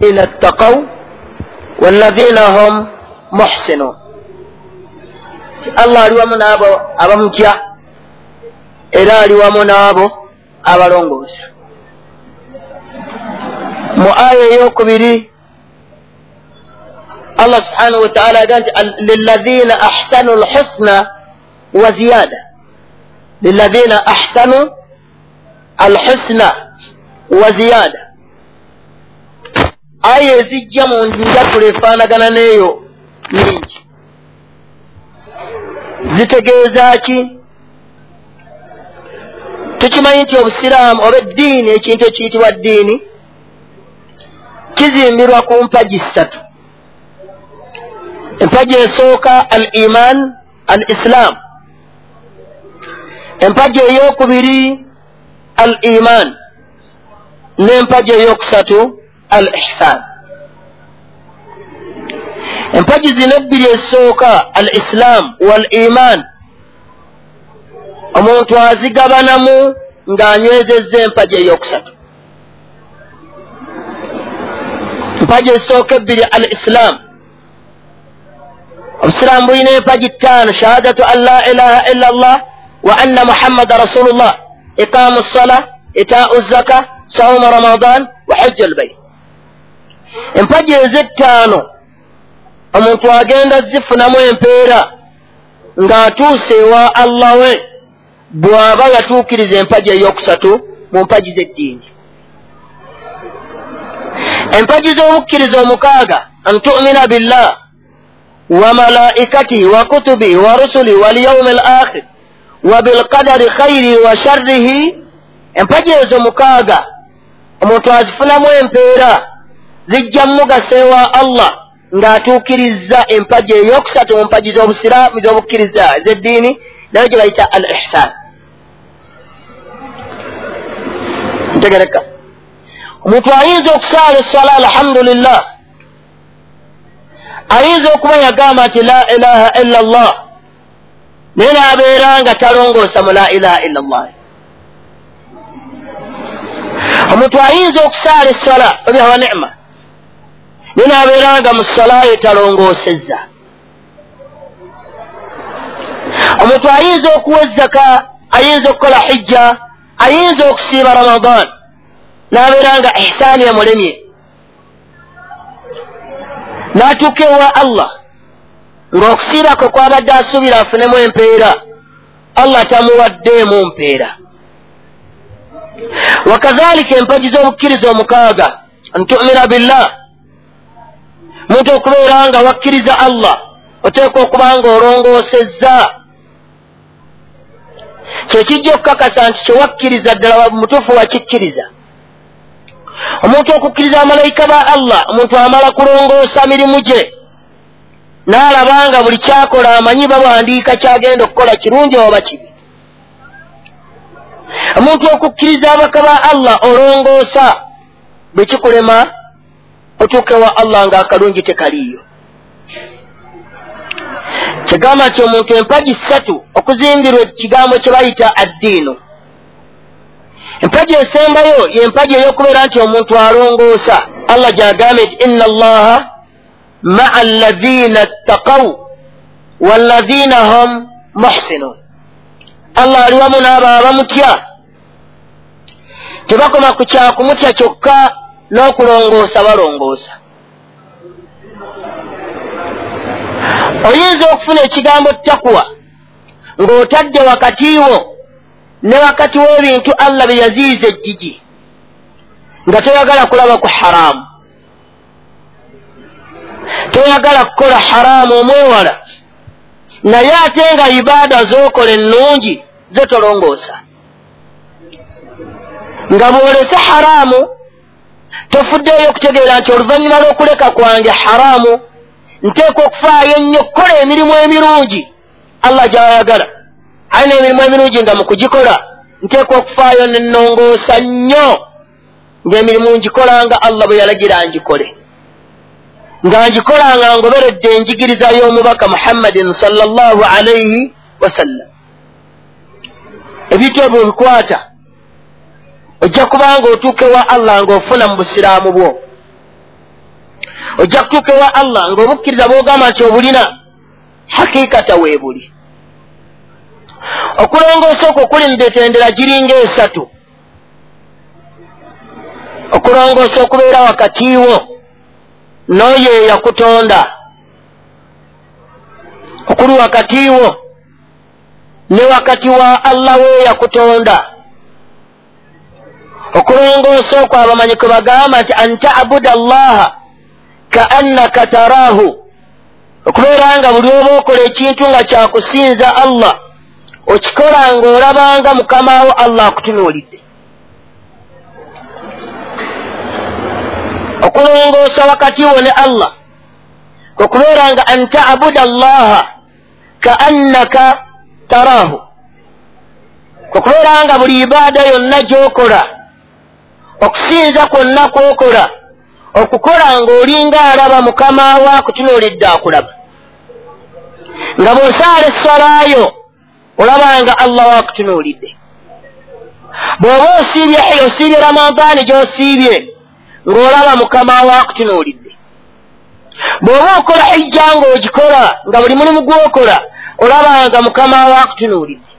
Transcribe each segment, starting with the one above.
ina ttaqaw walladhina hum muhsinun allah ali wamu n'abo abamutya era ali wamu n'abo abalongoosa mu aya eyokubiri allah subhanahu wataala aga nti liladhina ahsanu lhusna wa ziyada liladhina ahsanu alhusna wa ziyada aya ezijja mu njatulo efaanagana n'eyo nyingi zitegeeza ki? Tukimanyi nti obusiraamu oba eddiini ekintu ekiyitibwa ddiini kizimbirwa ku mpagi ssatu. Empagi esooka al iman al islaamu empagi eyokubiri al iman n'empagi eyokusatu al ihsaan empagi zino ebbiri esooka al islaamu wal iman omuntu azigabanamu ng'anywezezza empagi eyokusatu. Empagi esooka ebbiri al islaamu obusiraamu bulina empagi ttaano shahadatu an la ilaha illa allah wa anna muhammada rasulullah. Iqaamu ssala itaau zaka sawuma ramadan wa hajja albayt empagi ezettaano omuntu agenda zifunamu empeera ng'atuuse ewa allah we bw'aba yatuukiriza empagi eyokusatu mu mpagi z'eddiini. Empagi z'obukkiriza omukaaga an tumina billah wa malaikatihi wa kutubihi wa rusuli walyaumi al akhir wa bilqadari khayrihi wa sharrihi empagi ezo mukaaga omuntu azifunamu empeera zijja mumugasa ewa allah ng'atuukirizza empagi eyokusatu mu mpagi z'obusiraamu z'obukkiriza ez'eddiini nayo gye bayita al ihsan ntegereka. Omuntu ayinza okusaala eswala alhamdulillah ayinza okuba yagamba nti la ilaha illa llah naye n'abeera nga talongoosa mu la ilaha illa llah omuntu ayinza okusaala eswala obihawa nicma naye n'abeera nga mu salayo talongoosezza omuntu ayinza okuwa ezzaka ayinza okukola hijja ayinza okusiiba ramadan n'abeera nga ihsaani emulemye. N'atuuka ewa allah ng'okusiibako kwabadde asuubira afunemu empeera allah tamuwaddeemu mpeera. Wakazalika empagi z'obukkiriza omukaaga ntumira billah muntu okubeera nga wakkiriza allah oteekwa okuba nga olongoosezza. Kyekijja okukakasa nti kyewakkiriza ddala mutuufu wakikkiriza omuntu okukkiriza abamalayika ba allah omuntu amala kulongoosa mirimu gye n'alaba nga buli kyakola amanyi bawandiika kyagenda okukola kirungi oba kibi. Omuntu okukkiriza abaka ba allah olongoosa bwe kikulema otuuka ewa allah ng'akalungi tekaliiyo kigamba nti omuntu empagi ssatu okuzimbirwa ekigambo kye bayita addiino. Empagi esembayo yempagi ey'okubeera nti omuntu alongoosa. Allah gyagambye nti inna allaha maa alladhina ttaqaw walladhina hum muhsinun. Allah ali wamu n'abo abamutya. Tebakoma ku kyakumutya kyokka n'okulongoosa balongoosa. Oyinza okufuna ekigambo takuwa ng'otadde wakati wo ne wakati w'ebintu allah bye yaziyiza ejjigi nga toyagala kulaba ku haraamu toyagala kukola haraamu omwewala naye ate nga ibaada z'okola ennungi ze tolongoosa. Nga bw'olese haraamu tofuddeeyo okutegeera nti oluvannyuma lw'okuleka kwange haraamu nteekwa okufaayo ennyo kukola emirimu emirungi. Allah gy'ayagala. Aye n'emirimu emirungi nga mu kugikola nteekwa okufaayo nennongoosa nnyo ng'emirimu ngikola nga allah bwe yalagira ngikole. Nga ngikola nga ngoberedde enjigiriza y'omubaka muhammadin sallallahu alaihi wasallam ebintu ebyo bikwata ojja kubanga otuuka ewa allah ng'ofuna mu busiraamu bwo. Ojja kutuuka ewa allah ng'obukkiriza bw'ogamba nti obulina hakiikata weebuli okulongoosa okwo kuli mu betendera giringa esatu okulongoosa okubeera wakatiiwo n'oyo eyakutonda. Okuli wakatiiwo ne wakati wa allah weeyakutonda okulongoosa okwo abamanyi kwe bagamba nti an tabuda allaha ka annaka taraahu. Okubeera nga buli oba okola ekintu nga kyakusinza allah okikola ng'olabanga mukamawo allah akutunuulidde. Okulongoosa wakati wo ne allah okubeera nga an tabuda allaha ka annaka taraahu. Okubeera nga buli ibaada yonna gy'okola okusinza kwonna kwokola. Okukola ng'olinga alaba mukamawo akutunuulidde akulaba. Nga bw'osaala essalaayo olabanga allah waakutunuulidde bw'oba osiibye osiibye ramadaani gy'osiibye ng'olaba mukamawo akutunuulidde bw'oba okola hijja ng'ogikola nga buli mulimu gw'okola olabanga mukamawo akutunuulidde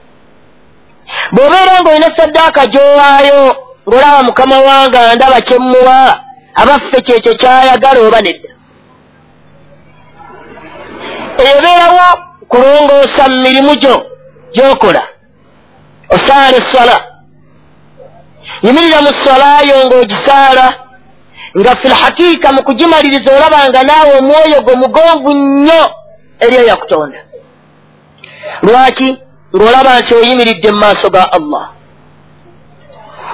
bw'obeera ng'olina saddaaka gy'owaayo ng'olaba mukama wanga ndaba kyemmuwa abaffe kyekyo kyayagala oba nedda ebeerawo kulongoosa mu mirimu gyo gy'okola. Osaala esswala yimirira mu swalayo ng'ogisaala nga filhakiika mu kugimaliriza olabanga naawe omwoyo gwe mugonvu nnyo eri eyakutonda. Lwaki? Ng'olaba nti oyimiridde mu maaso ga allah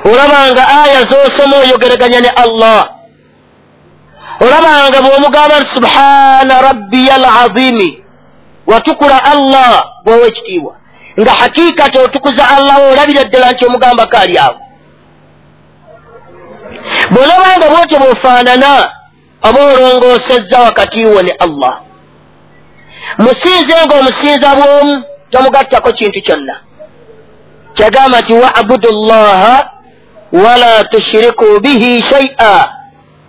olabanga aya z'osoma oyogeraganya ne allah. Olabanga bw'omugamba nti subhana rabbiya alazimi watukula allah bwowa ekitiibwa. Nga hakiikati otukuza allah olabira ddala nti omugambako ali awo. Bw'olabanga bwotyo bw'ofaanana oba olongoosezza wakati wo ne allah. Musinze ng'omusinza bw'omu tomugattako kintu kyonna. Kyagamba nti wabudu llaha wala tushiriku bihi shaia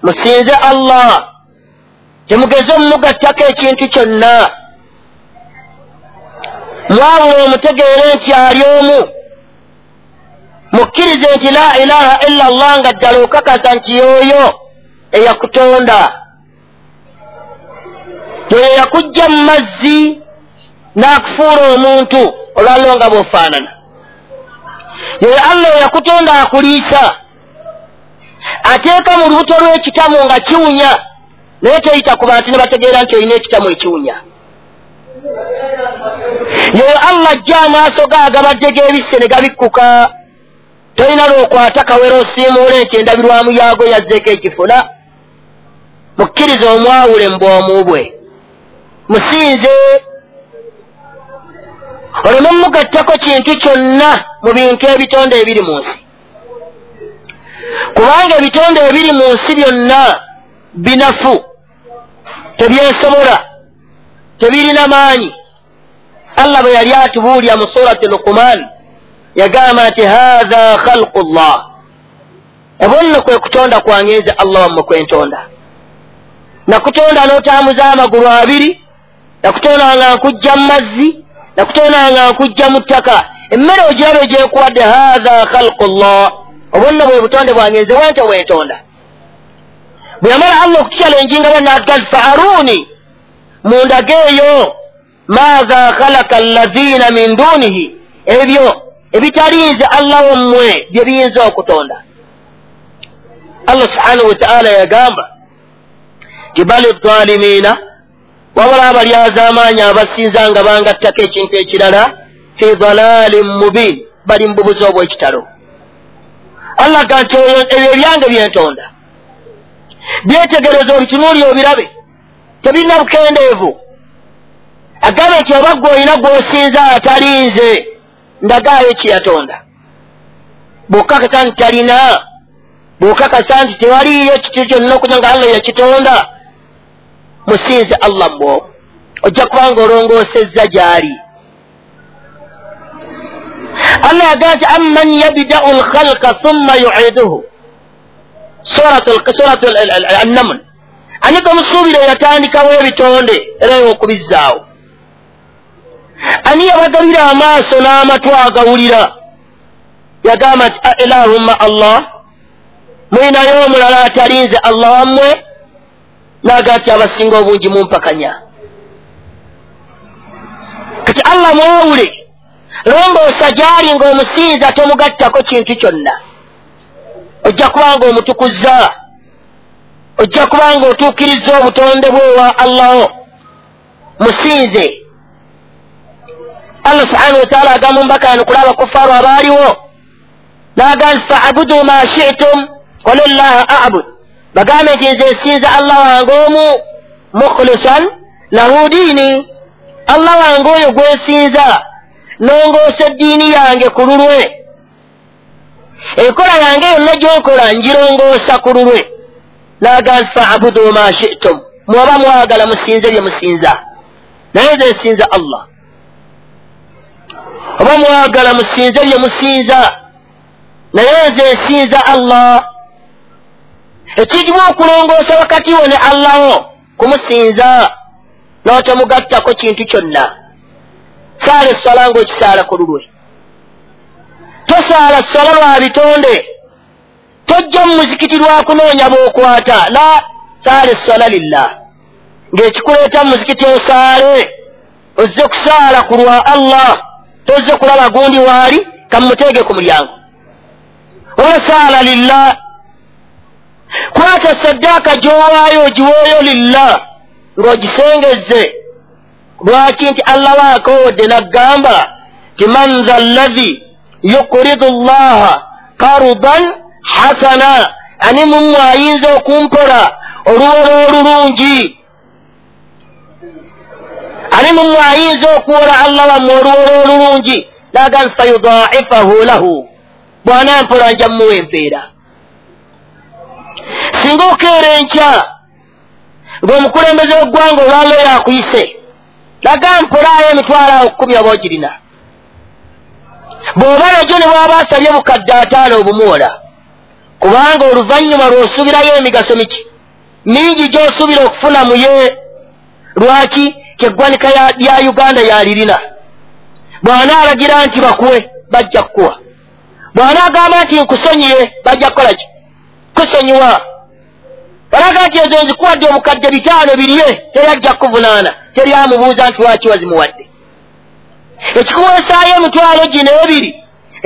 musinze allah temugeze omumugattako ekintu kyonna mwawula omutegeere nti ali omu mukkirize nti la ilaha illa llah nga ddala okakasa nti yooyo eyakutonda yoyo yakujja mu mazzi n'akufuula omuntu olwaliro nga bw'ofaanana yoyo allah eyakutonda akuliisa. Ateeka mu lubuto lw'ekitamu nga kiwunya. Naye teyita ku bantu ne bategeera nti olina ekitamu ekiwunya. Yoyo allah ajja amaaso ge agabadde g'ebisse ne gabikkuka. Tolina lwokwata kawera osiimuule nti endabirwamu yaago yazzeeko ekifuna. Mukkiriza omwawule mu bwomu bwe. Musinze oleme mugattako kintu kyonna mu bintu ebitonde ebiri mu nsi. Kubanga ebitonde ebiri mu nsi byonna binafu tebyesobola tebirina maanyi. Allah bwe yali atubuulya mu surati lukuman yagamba nti haatha khalqu llah ebonno kwe kutonda kwange nze allah wammwe kwentonda nakutonda n'otambuza amagulu abiri nakutonda nga nkujja mu mazzi nakutonda nga nkujja mu ttaka. Emmere ogirabe gyekuwadde haatha khalqu llah obonno bwe butonde bwange nze wente wentonda bwe yamala allah okutyala enjinga bwe nagali fa aruni mundage eyo maatha khalaka allazina min dunihi ebyo ebitalinze allah wammwe bye biyinza okutonda. Allah subhanahu wataala yagamba nti bali zalimiina wabula abalyazaamaanyi abasinza nga bangattako ekintu ekirala fi dalalin mubin bali mu bubuzi obw'ekitalo. Allah ga nti ebyo ebyange byentonda byetegereza obitunuuli obirabe tebirina bukendeevu. Agambe nti oba gwe olina gw'osinza atalinze ndagaayo kyeyatonda bw'okakasa nti talina bw'okakasa nti tewaliyo kiti kyonna okunya nga allah yakitonda musinze allah mbwo ojja kubanga olongoosezza gy'ali. Allah yagaa nti amman yabdau lkhalqa thumma yuiduhu. Surat annaml. Ani gamusuubira yatandikawo ebitonde era okubizzaawo ani yabagabira amaaso n'amatu agawulira? Yagamba nti ilahumma allah mwinayo omulala atalinze allah wammwe naga nti abasinga obungi mumpakanya. Kati allah mwawule longoosa gyali ng'omusinza tomugattako kintu kyonna. Ojja kubanga omutukuza ojja kubanga otuukiriza obutonde bwe wa allaho musinze. Allah subhanahu wataala agamba mubakani kuli abakufaaru abaaliwo. Naga nti faabudu ma shitum qul llaha abud bagambe nti nze nsinza allah wange omu mukhlisan lahu diini allah wange oyo gwensinza nongoosa eddiini yange ku lulwe enkola yange yonna gyenkola njirongoosa ku lulwe naga nti faabudu ma shitum. Mwoba mwagala musinze bye musinza. Naye nze nsinza allah. Oba mwagala musinze bye musinza. Naye nze nsinza allah ekijibu okulongoosa wakati wo ne allaho kumusinza n'otemugattako kintu kyonna. Saala essola ng'okisaala ku lulwe. Tosaala ssola lwa bitonde. Tojja mu muzikiti lwakunoonya b'okwata. La saala essola lillah. Ng'ekikuleeta mu muzikiti osaale ozze kusaala ku lwa allah tozze kulaba gundi waali kamuteege ku mulyango. Oba saala lillah kwata saddaaka gy'owaayo ogiweeyo lillah. Ng'ogisengezze lwaki nti allah waakowodde naggamba ti man tha allazi yukridu llaha karudan hasana. Ani mummwe ayinza okumpola oluwola olulungi? Ani mummwe ayinza okuwola allah wammwe oluwola olulungi? Naga nti fayudaifahu lahu. Bw'anampola nja mmuwa empeera singa okeera enkya ng'omukulembeze w'eggwanga olwalo yakuyise laga mpolaayo emitwalo awo kkumi oba ogirina. Bw'oba nagyo ne bwaba asabye bukadde ataano obumuwola kubanga oluvannyuma lw'osuubirayo emigaso miki? Mingi gy'osuubira okufuna muye lwaki kyeggwanika lya uganda yalirina? Bw'anaalagira nti bakuwe bajja kukuwa. Bw'anaagamba nti nkusonyiye bajja kukola ki? Kusonyiwa balaga nti ezo nzikuwadde omukadde bitaano birye teri ajja kukuvunaana teri amubuuza nti lwaki wazimuwadde ekikuweesaayo emitwalo gino ebiri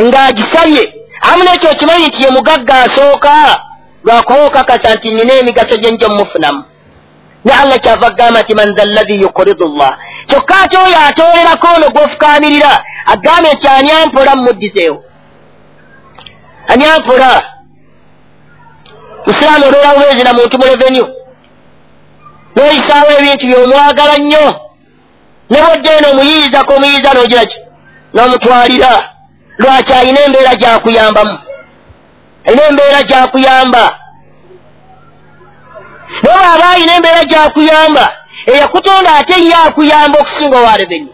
ng'agisabye amu nekyo okimanyi nti ye mugagga asooka lwakuba okakasa nti nina emigaso gye nja mumufunamu ne allah kyava agamba nti man tha allazi yukridu llah kyokka ate oyo atolerako ono gw'ofukaamirira agambe nti ani ampola mumuddizeewo ani ampola musiraamu olwera bubeezi na muntu mu revenu n'oyisaawo ebintu by'omwagala nnyo. Ne bwodde eno omuyiiza k'omuyiiza n'ogira ki? N'omutwalira. Lwaki alina embeera gyakuyambamu? Alina embeera gyakuyamba. Naye bw'aba alina embeera gyakuyamba eyakutonda ate ye akuyamba okusinga owa revenu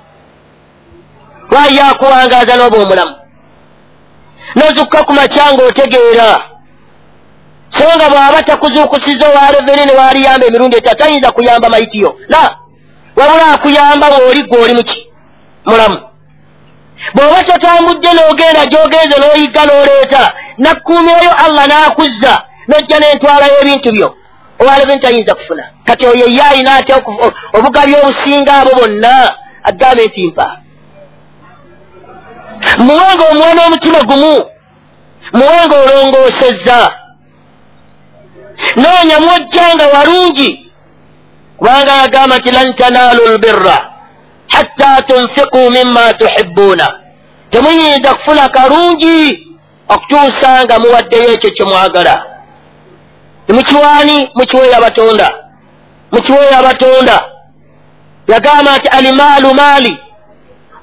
lwali yakuwangaaza n'oba omulamu n'ozukka ku makya ng'otegeera so nga bw'aba takuzuukusiza owa reveni ne waaliyamba emirundi eta tayinza kuyamba mayitiyo la wabula akuyamba bw'oli gw'oli muki mulamu. Bw'oba totambudde n'ogenda gy'ogenze n'oyigga n'oleeta nakkuumirayo allah n'akuzza n'ojja n'entwalayo ebintu byo owa reveni tayinza kufuna. Kati oyo ye alina ate obugabi obusinga abo bonna? Agambe nti mpa. Muwenga omuwa n'omutima gumu. Muwenga olongoosezza noonya mwojjanga walungi kubanga yagamba nti lan tanaalu lbirra hatta tunfiku mima tuhibbuuna temuyinza kufuna kalungi okutuusa nga muwaddeyo ekyo kye mwagala. Mukiwaani mukiweeyo abatonda mukiweeyo abatonda yagamba nti alimaalu maali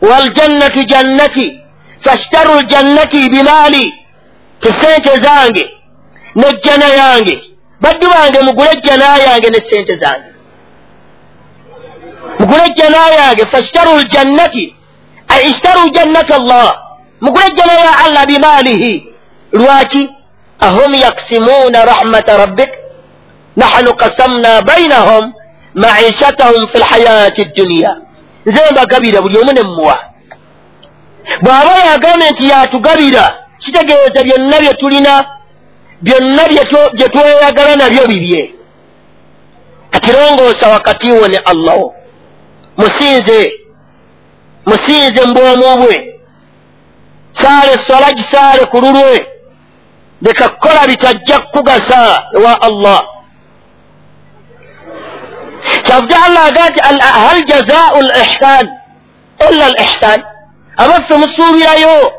waljannatu jannati fashtaru ljannati bimaali. Tisente zange nejjana yange baddu bange mugule ejjana yange ne sente zange. Mugule ejjana yange fashtaru ljannati ay ishtaru jannata allah. Mugule ejjana ya allah bimaalihi lwaki? Ahum yaksimuuna rahmata rabbik. Nahnu kasamna bainahum maishatahum fi lhayati dduniya nze mbagabira buli omu nemmuwa bw'aba yagambye nti yatugabira kitegeeza byonna bye tulina byonna bye tweyagala nabyo bibye. Katirongoosa wakati wo ne allahu musinze musinze mu bwomu bwe. Saale sola gisaale ku lulwe. Leka kukola bitajja kukugasa ewa allah. Kyavuga allah aga nti hal jazau l ihsan? Illa l ihsan abaffe musuubirayo.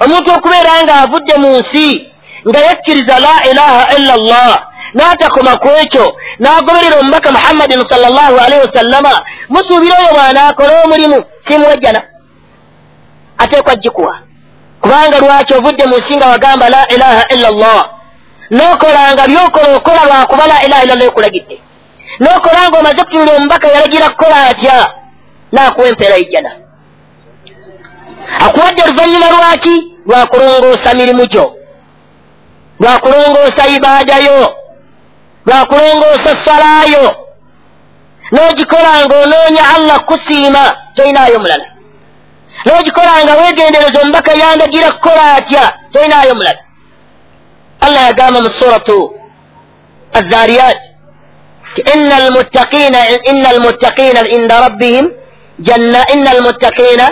Omuntu okubeera nga avudde mu nsi nga yakkiriza la ilaha illa llah n'atakoma ku ekyo n'agoberera omubaka muhammadin sal llahu alaihi wasallama musuubira oyo bw'anaakola omulimu simuwejjana ateekwa gikuwa. Kubanga lwaki ovudde mu nsi nga wagamba la ilaha illa llah n'okolanga byokola okola lwakuba la ilaha illa llah ekulagidde. N'okolanga omaze kutunula omubaka yalagira kukola atya? Naakuwa empeera ijjana. Akuwadde oluvannyuma lwaki? Lwakulongoosa mirimu gyo lwakulongoosa ibaadayo lwakulongoosa salaayo. N'ogikola nga onoonya allah kusiima toyinaayo mulala. N'ogikola nga weegendereza omubaka yandagira kukola atya toyinaayo mulala. Allah yagamba mu suratu azariyat ina almuttaqina ina almuttaqina inda rabbihim ina almuttaqina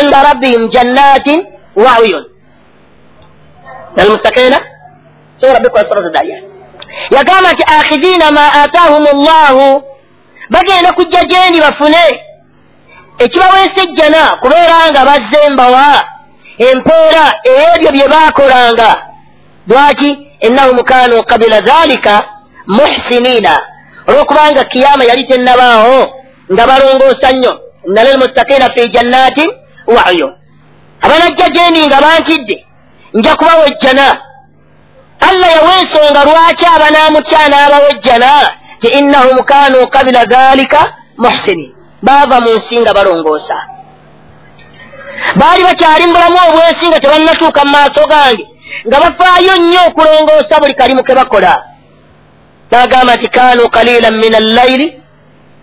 inda rabbihim jannatin wa uyun almuttaqina sura bikwa suratu zariyat yagamba nti akhidina ma atahum llahu bagenda kujja gyendi bafune. Ekibaweesa ejjana kubeera nga bazze mbawa empeera ey'ebyo bye baakolanga lwaki? Ennahum kanu kabila dhalika muhsiniina olw'okubanga kiyama yali tennabaawo nga balongoosa nnyo. Nale lmuttakiina fi jannatin wayo abanajja gyendi nga bankidde nja kubawa ejjana allah yawa ensonga lwaki abanaamutya n'abawejjana ti innahum kanu kabila dhalika muhsinin. Baava mu nsi nga balongoosa. Baali bakyali mu bulamu obwensi nga tebannatuuka mu maaso gange nga bafaayo nnyo okulongoosa buli kalimu ke bakola. N'agamba nti kanu kalilan min allayiri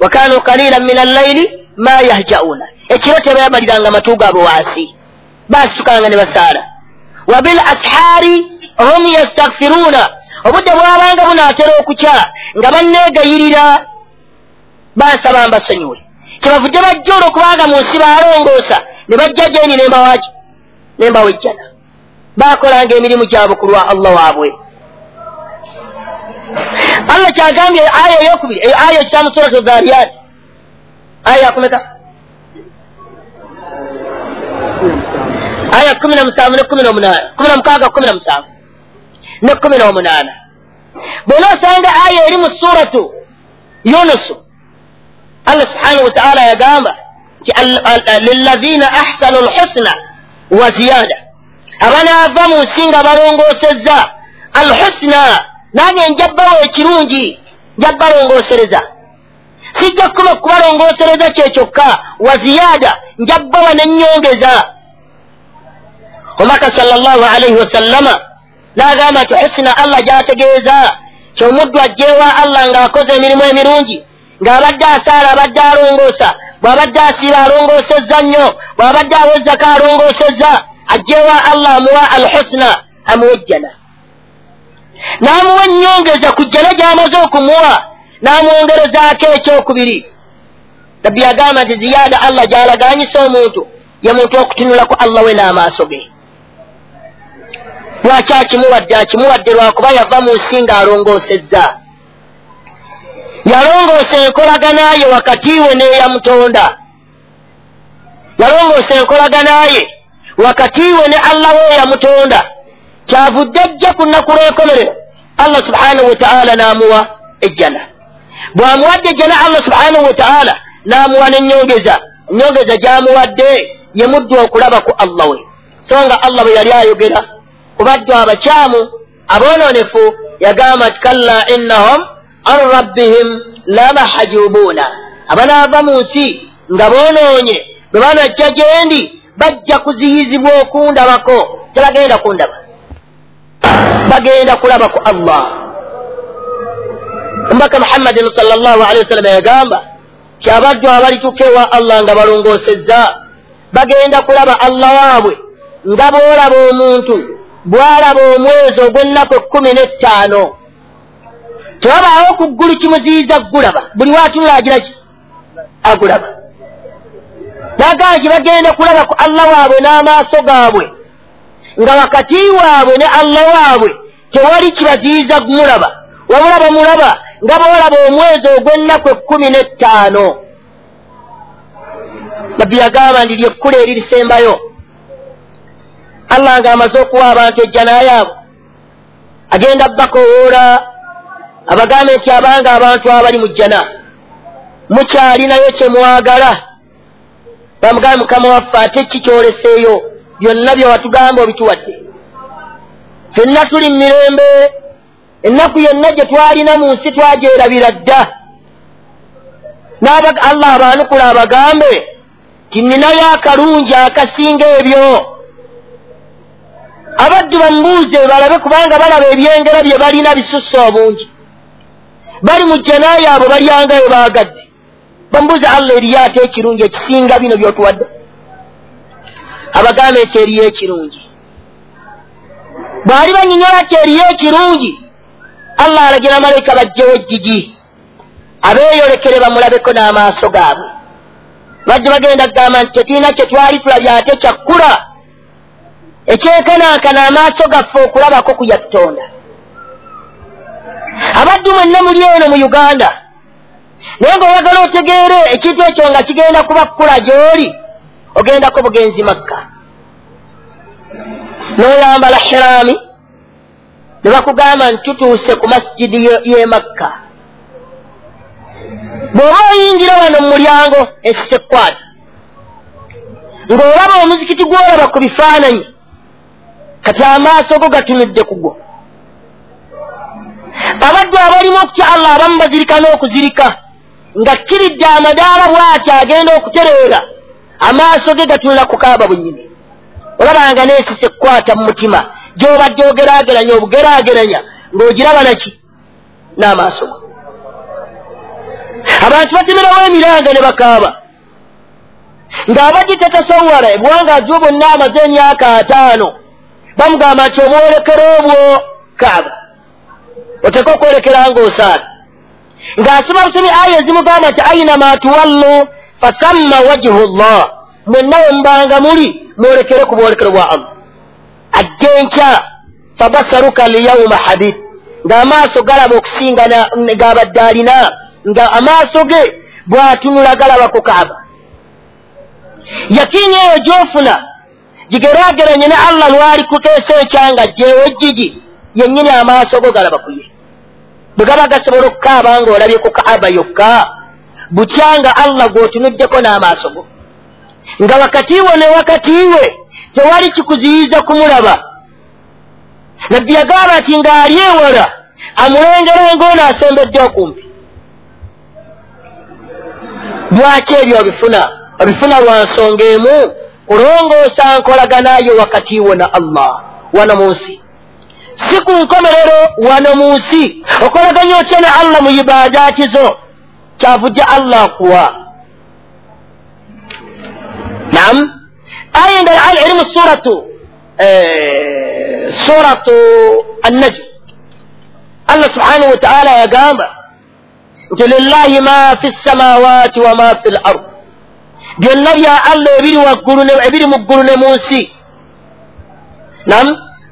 wa kanu kalilan min allayiri ma yahjauna ekiro tebayamaliranga matu gaabwe wansi. Baasitukanga ne basaala. Wa bil ashaari hum yastakfiruuna obudde bwabanga bunaatera okukya nga banneegayirira bansaba mbasonyiwe. Kyebavudde bajja olwokubanga mu nsi baalongoosa ne bajja gyeni nembawaki nembawejjana baakolanga emirimu gyabwe ku lwa allah waabwe. Allah kyagambye aya eyokubiri aya ekitamu suratu zariyat aya yakumeka? Aya kumi na musanvu ne kumi nomunaana kumi na mukaaga kumi na musanvu ne kumi n'omunaana bwona osanga aya eri mu suratu yunusu allah subhanahu wataala yagamba nti lilazina ahsanu lhusna wa ziyada abanaava mu nsi nga balongoosezza alhusna nange njabbawo ekirungi njabbalongoosereza sijja kuba kubalongoosereza kyekyokka wa ziyada njabbawa nenyongeza omaka sal llahu alaihi wasallama n'agamba nti husina allah gyategeeza. Kyomuddu ajjeewa allah ng'akoze emirimu emirungi ng'abadde asaala abadde alongoosa bw'abadde asiiba alongoosezza nnyo bw'abadde awezzako alongoosezza ajjeewa allah amuwa alhusna amuwejjana n'amuwa ennyongeza ku jjana gy'amaze okumuwa n'amwongerezaako ekyokubiri. Nabbi yagamba nti ziyaada allah gy'alaganyisa omuntu ye muntu okutunulaku allah we n'amaaso ge lwaki akimuwadde akimuwadde lwakuba yava mu nsi ng'alongoosezza yalongoosa enkolaganaye wakati we n'eyamutonda yalongoosa enkolaganaye wakati we ne allah we eyamutonda kyavudde ajja ku nnaku lw'enkomerero allah subhanahu wataala n'amuwa ejjana. Bw'amuwadde ejjana allah subhanahu wataala n'amuwa n'ennyongeza. Ennyongeza gy'amuwadde ye muddu okulaba ku allah we. So nga allah bwe yali ayogera ku baddu abakyamu aboononefu yagamba nti kalla innahum an rabbihim lamahajubuuna abanaava mu nsi nga boonoonye bwe banajja gyendi bajja kuziyizibwa okundabako. Tebagenda kundaba? Bagenda kulaba ku allah omubaka muhammadin salllah alehi wasallama yagamba ti abaddu abalituka ewa allah nga balongoosezza bagenda kulaba allah waabwe nga boolaba omuntu bwalaba omwezi ogw'ennaku ekkumi n'ettaano. Tewabaawo ku ggulu kimuziyiza gulaba buli waatunula agiraki agulaba. Nagamba bagenda kulaba ku allah waabwe n'amaaso gaabwe nga wakati waabwe ne allah waabwe tewali kibaziyiza mulaba wabula bamulaba nga boolaba omwezi ogw'ennaku ekkumi n'ettaano. Nabbi yagamba ndi lyekkulu eririsembayo allah ng'amaze okuwa abantu ejjanaayaabo agenda bakowoola abagambe nti abanga abantu abali mu jjana mukyalinayo kye mwagala. Bamugambe mukama waffe ate kikyoleseeyo byonna byewatugamba obituwadde. Ffenna tuli mu mirembe ennaku yonna gye twalina mu nsi twagyerabira dda. Allah abaanukula abagambe ti nninayo akalungi akasinga ebyo abaddu bamubuuze balabe kubanga balaba ebyengera bye balina bisusse obungi. Bali mu janaayo abo balyangayo baagadde. Bamubuuze allah eriyo ate ekirungi ekisinga bino byotuwadde. Abagambe nti eriyo ekirungi. Bwali banyinyola ti eriyo ekirungi allah alagira malayika bajjewo ejjigi abeeyolekere bamulabeko n'amaaso gaabwe. Bajje bagenda kugamba nti tetulina kye twali tulabye ate kyakkula ekyenkanankana amaaso gaffe okulabako ku yakutonda abaddu mwenna muli eno mu uganda. Naye ngaoyagala otegeere ekintu ekyo nga kigenda kuba kkula gy'oli ogendako bugenzi makka. N'oyambala hiraami ne bakugamba nti tutuuse ku masijidi y'e makka. Bw'oba oyingira wano mu mulyango ensisa ekkwata ng'olaba omuzikiti gw'olaba ku bifaananyi kati amaaso go gatunudde ku gwo. Abaddu abalimu okutya allah abamu bazirika n'okuzirika nga kkiridde amadaala bw'ati agenda okutereera amaaso ge gatunula ku kaaba bwennyini. Olabanga n'ensisa ekkwata mu mutima gy'obadde ogeraageranya obugeraageranya ng'ogiraba naki n'amaaso go. Abantu batemerawo emiranga ne bakaaba. Ng'abadde tatasawala ebuwangaazi bwo bwonna amaze emyaka ataano bamugamba nti obwolekero obwo kaaba. Oteka okwolekera ng'osaala ng'asoma busomi aya ezimugamba nti ainama tuwallu fasamma wajihu llah mwenna we mubanga muli mwolekere ku bwolekero bwa allah. Ajja enkya fabasaruka lyauma hadid ng'amaaso galaba okusinga gabadde alina nga amaaso ge bw'atunula galaba ku kaaba. Yakinya eyo gy'ofuna gigeraageranye ne allah lwali kuteesa ekyanga jjeewo ejjigi yennyini amaaso go galaba ku ye. Bwe gaba gasobola okukaaba ng'olabye ku kaaba yokka butyanga allah gw'otunuddeko n'amaaso go. Nga wakati we ne wakati we tewali kikuziyiza kumulaba. Nabbi yagamba nti ng'ali ewala amulengere ng'ono asembedde okumpi. Lwaki ebyo obifuna obifuna lwa nsonga emu kulongoosa nkolaganayo wakati wo na allah wano mu nsi. Si ku nkomerero wano mu nsi. Okolaganya otya ne allah mu ibaadaati zo? Kyavujja allah akuwa nam aya endala al eri mu suratu suratu annajm. Allah subhanahu wa taala yagamba nti lillahi ma fi ssamawati wa ma fi l ard byonna bya allah ebiri waggulu ebiri mu ggulu ne mu nsi. Nam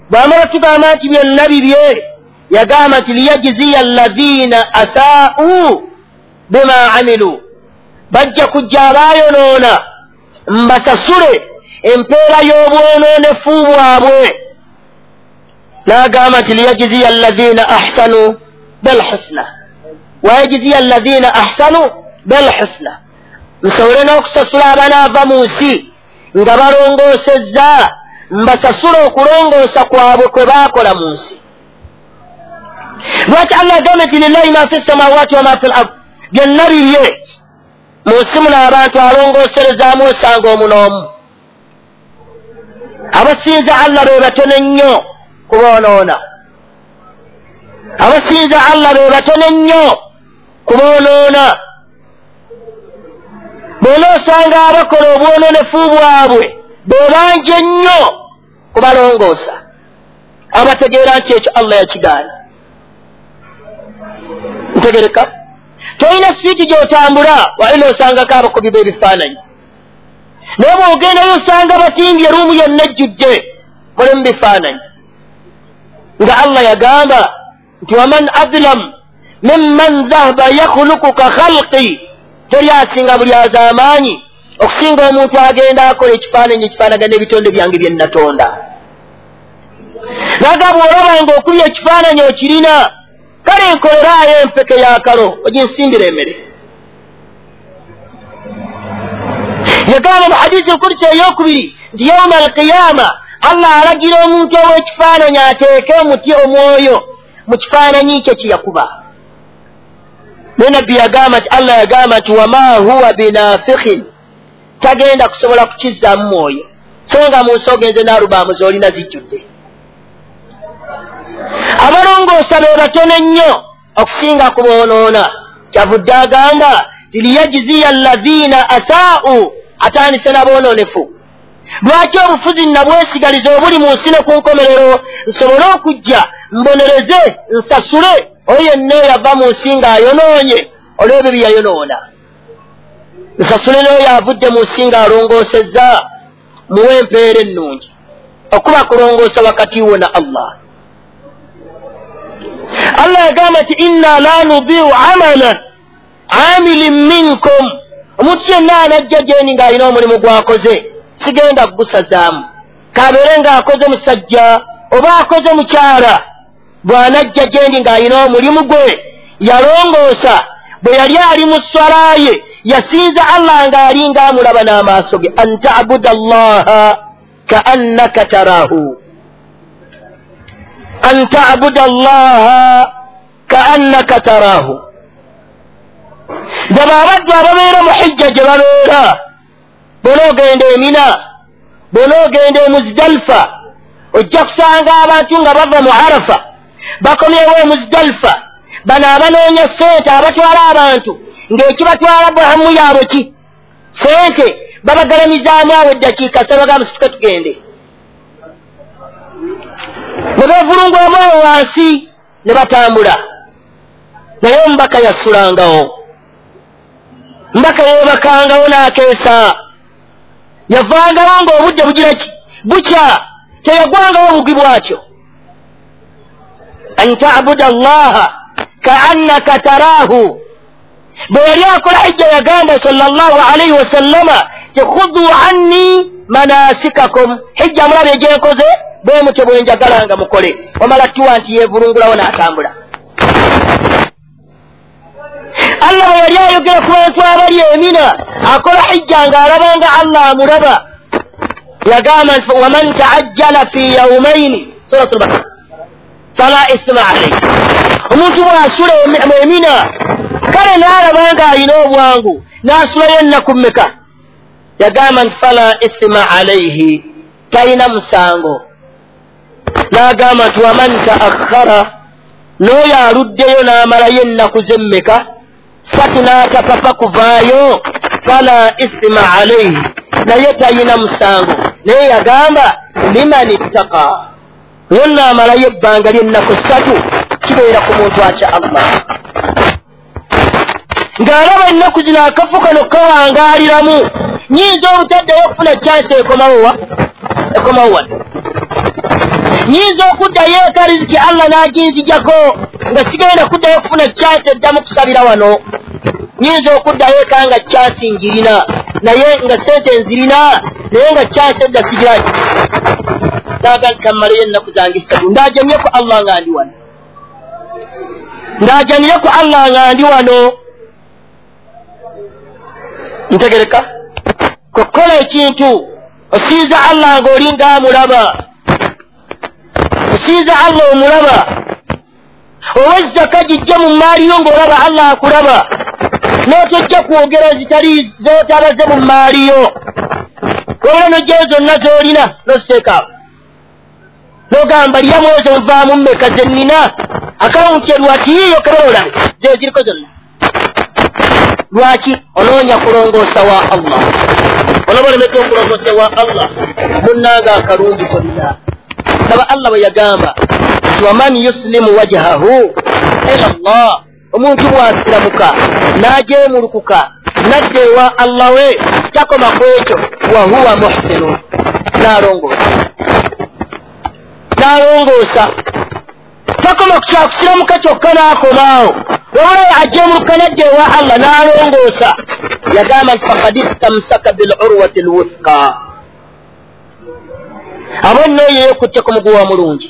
bwamala tugamba nti byonna bibye yagamba nti liyajiziya allazina asaa'u bima amilu. Bajja kujja abaayonoona mbasasule empeera y'obwonoonefu bwabwe. N'agamba nti liyajiziya allazina ahsanu belhusna wayajiziya allazina ahsanu belhusna nsobole n'okusasula abanaava mu nsi nga balongoosezza mbasasula okulongoosa kwabwe kwe baakola mu nsi. Lwaki allah agamba nti lillahi ma fi samawaati wama fi l ard byonna bibye. Mu nsi muno abantu alongooserezaamu osanga omu. N'omu abasinza allah be batono ennyo kuboonoona abasinza allah be batono ennyo kuboonoona bona osanga abakola obwononefu bwabwe bebanje nnyo kubalongoosa abategeera nti ekyo allah yakigaana. Ntegereka. Tolina sipiiti gyotambula walina osangako abakubi b'ebifaananyi. Naye bw'ogendayo osanga batimbye ruumu yonna ejjudde muli mu bifaananyi. Nga allah yagamba nti waman adlam mimman dhahaba yakhuluku ka khalqi teri asinga buli azaamaanyi okusinga omuntu agenda akola ekifaananyi ekifaanagana ebitonde byange bye natonda. Naga bw'olaba nga okubya ekifaananyi okirina kale nkoleraayo empeke yakalo oginsimbira emere yagamba mu hadisi nkulisa eyokubiri nti yauma alqiyama allah alagira omuntu ow'ekifaananyi ateeke omuti omwoyo mu kifaananyi kye kiyakuba naye nabbi yagamba nti allah yagamba nti wama huwa binafikhin. Tagenda kusobola kukizzaamu mwoyo so nga mu nsi ogenze n'alubaamu z'olina zijjudde. Abalongoosa be batono ennyo okusinga kuboonoona kyavudde agamba liyajziya allaziina asaa'u atandise naboononefu lwaki obufuzi nabwesigaliza obuli mu nsi ne ku nkomerero? Nsobole okujja mbonereze nsasule oyo yenna eyava mu nsi ng'ayonoonye olw'ebyo bye yayonoona. Nsasule n'oyo avudde mu nsi ng'alongoosezza muwe empeera ennungi okuba kulongoosa wakati wo na allah. Allah yagamba nti inna la nudiu amala amilin minkum. Omuntu yenna anajja gyeni ng'alina omulimu gwakoze sigenda kugusazaamu. Kabeere ng'akoze musajja oba akoze mukyala bw'anajja gyendi ng'alina omulimu gwe yalongoosa. Bwe yali ali mu swala ye yasinza allah ng'ali ng'amulaba n'amaaso ge an tabuda allaha kaannaka taraahu an tabuda allaha kaannaka taraahu gaba abaddu ababeera mu hijja gye babeera bona ogenda emina bona ogenda emuzidalifa ojja kusanga abantu nga bava mu arafa bakomyewo emuzidalifa bano abanoonya sente abatwala abantu ng'ekibatwala bwahamu yaabwe ki? Sente babagalamizaamu awo eddakiika sabagamba situke tugende. Ne beevulungwamu awo wansi ne batambula. Naye omubaka yasulangawo. Mbaka yeebakangawo n'akeesa. Yavangawo ng'obudde bugira ki bukya teyagwangawo bugi bwatyo an tabuda allaha kaannaka taraahu bwe yali akola hijja yagamba sala llahu alaihi wasallama ti khudhu anni manasikakum hijja mulabe egyenkoze bwe mutyo bwe njagala nga mukole wamala tuwa nti yeevulungulawo n'atambula allah bwe yali ayogera ku bantu abali emina akola hijja ng'alabanga allah amulaba yagamba nti waman taajjala fi yaumaini surat lbakara fala isma alaihi omuntu bw'asula emina kale n'alaba ng'alina obwangu n'asulayo ennaku mmeka yagamba nti fala isma alaihi talina musango. N'agamba nti waman taakhara n'oyo aluddeyo n'amalayo ennaku zemmeka satu n'atapapa kuvaayo fala isima alaihi naye tayina musango. Naye yagamba liman ittaka yonna amalayo ebbanga ly'ennaku ssatu kibeera ku muntu atya allah? Ng'alaba ennaku zino akafu kano kawangaaliramu nyinza obutaddayo okufuna kyansi ekomawowa ekomawo wano nyinza okuddayo eka riziki allah n'aginzijako nga sigenda kuddayo okufuna kyansi eddamu kusabira wano? Nyinza okuddayo eka nga kyansi njirina naye nga sente nzirina naye nga kyansi edda sigiraki. Nagakamalayo ennaku zange ssatu ndajanye ku allah nga ndi wano. Ndajanyire ku allah nga ndi wano. Ntegereka. Kukola ekintu. Osinza allah ng'oli ngaamulaba osinza allah omulaba. Oba zaka gijja mu maaliyo ng'olaba allah akulaba n'otojja kwogera zitali zootabaze mu maaliyo. Wabula nojjayo zonna z'olina n'oziteekaawo n'ogamba lyamu ezo nvaamu mmeka ze nnina? Akawunti erwatiiyo kabalolabe zeziriko zonna? Lwaki onoonya kulongoosa wa allah? Onoba olemedde okulongoosa wa allah? Munnanga akalungi kolina. Saba allah bwe yagamba waman yusilimu wajahahu ila llah omuntu bw'asiramuka n'ajeemulukuka nadda ewa allah we takoma ku ekyo wahuwa muhsinu. N'alongoosa. N'alongoosa. Takoma ku kyakusiramuka kyokka n'akomaawo. Wabula ajeemuluka nadda ewa allah n'alongoosa. Yagamba nti fakad istamsaka bilurwati lwuthka abo nno eyo yokutte ku muguwa mulungi.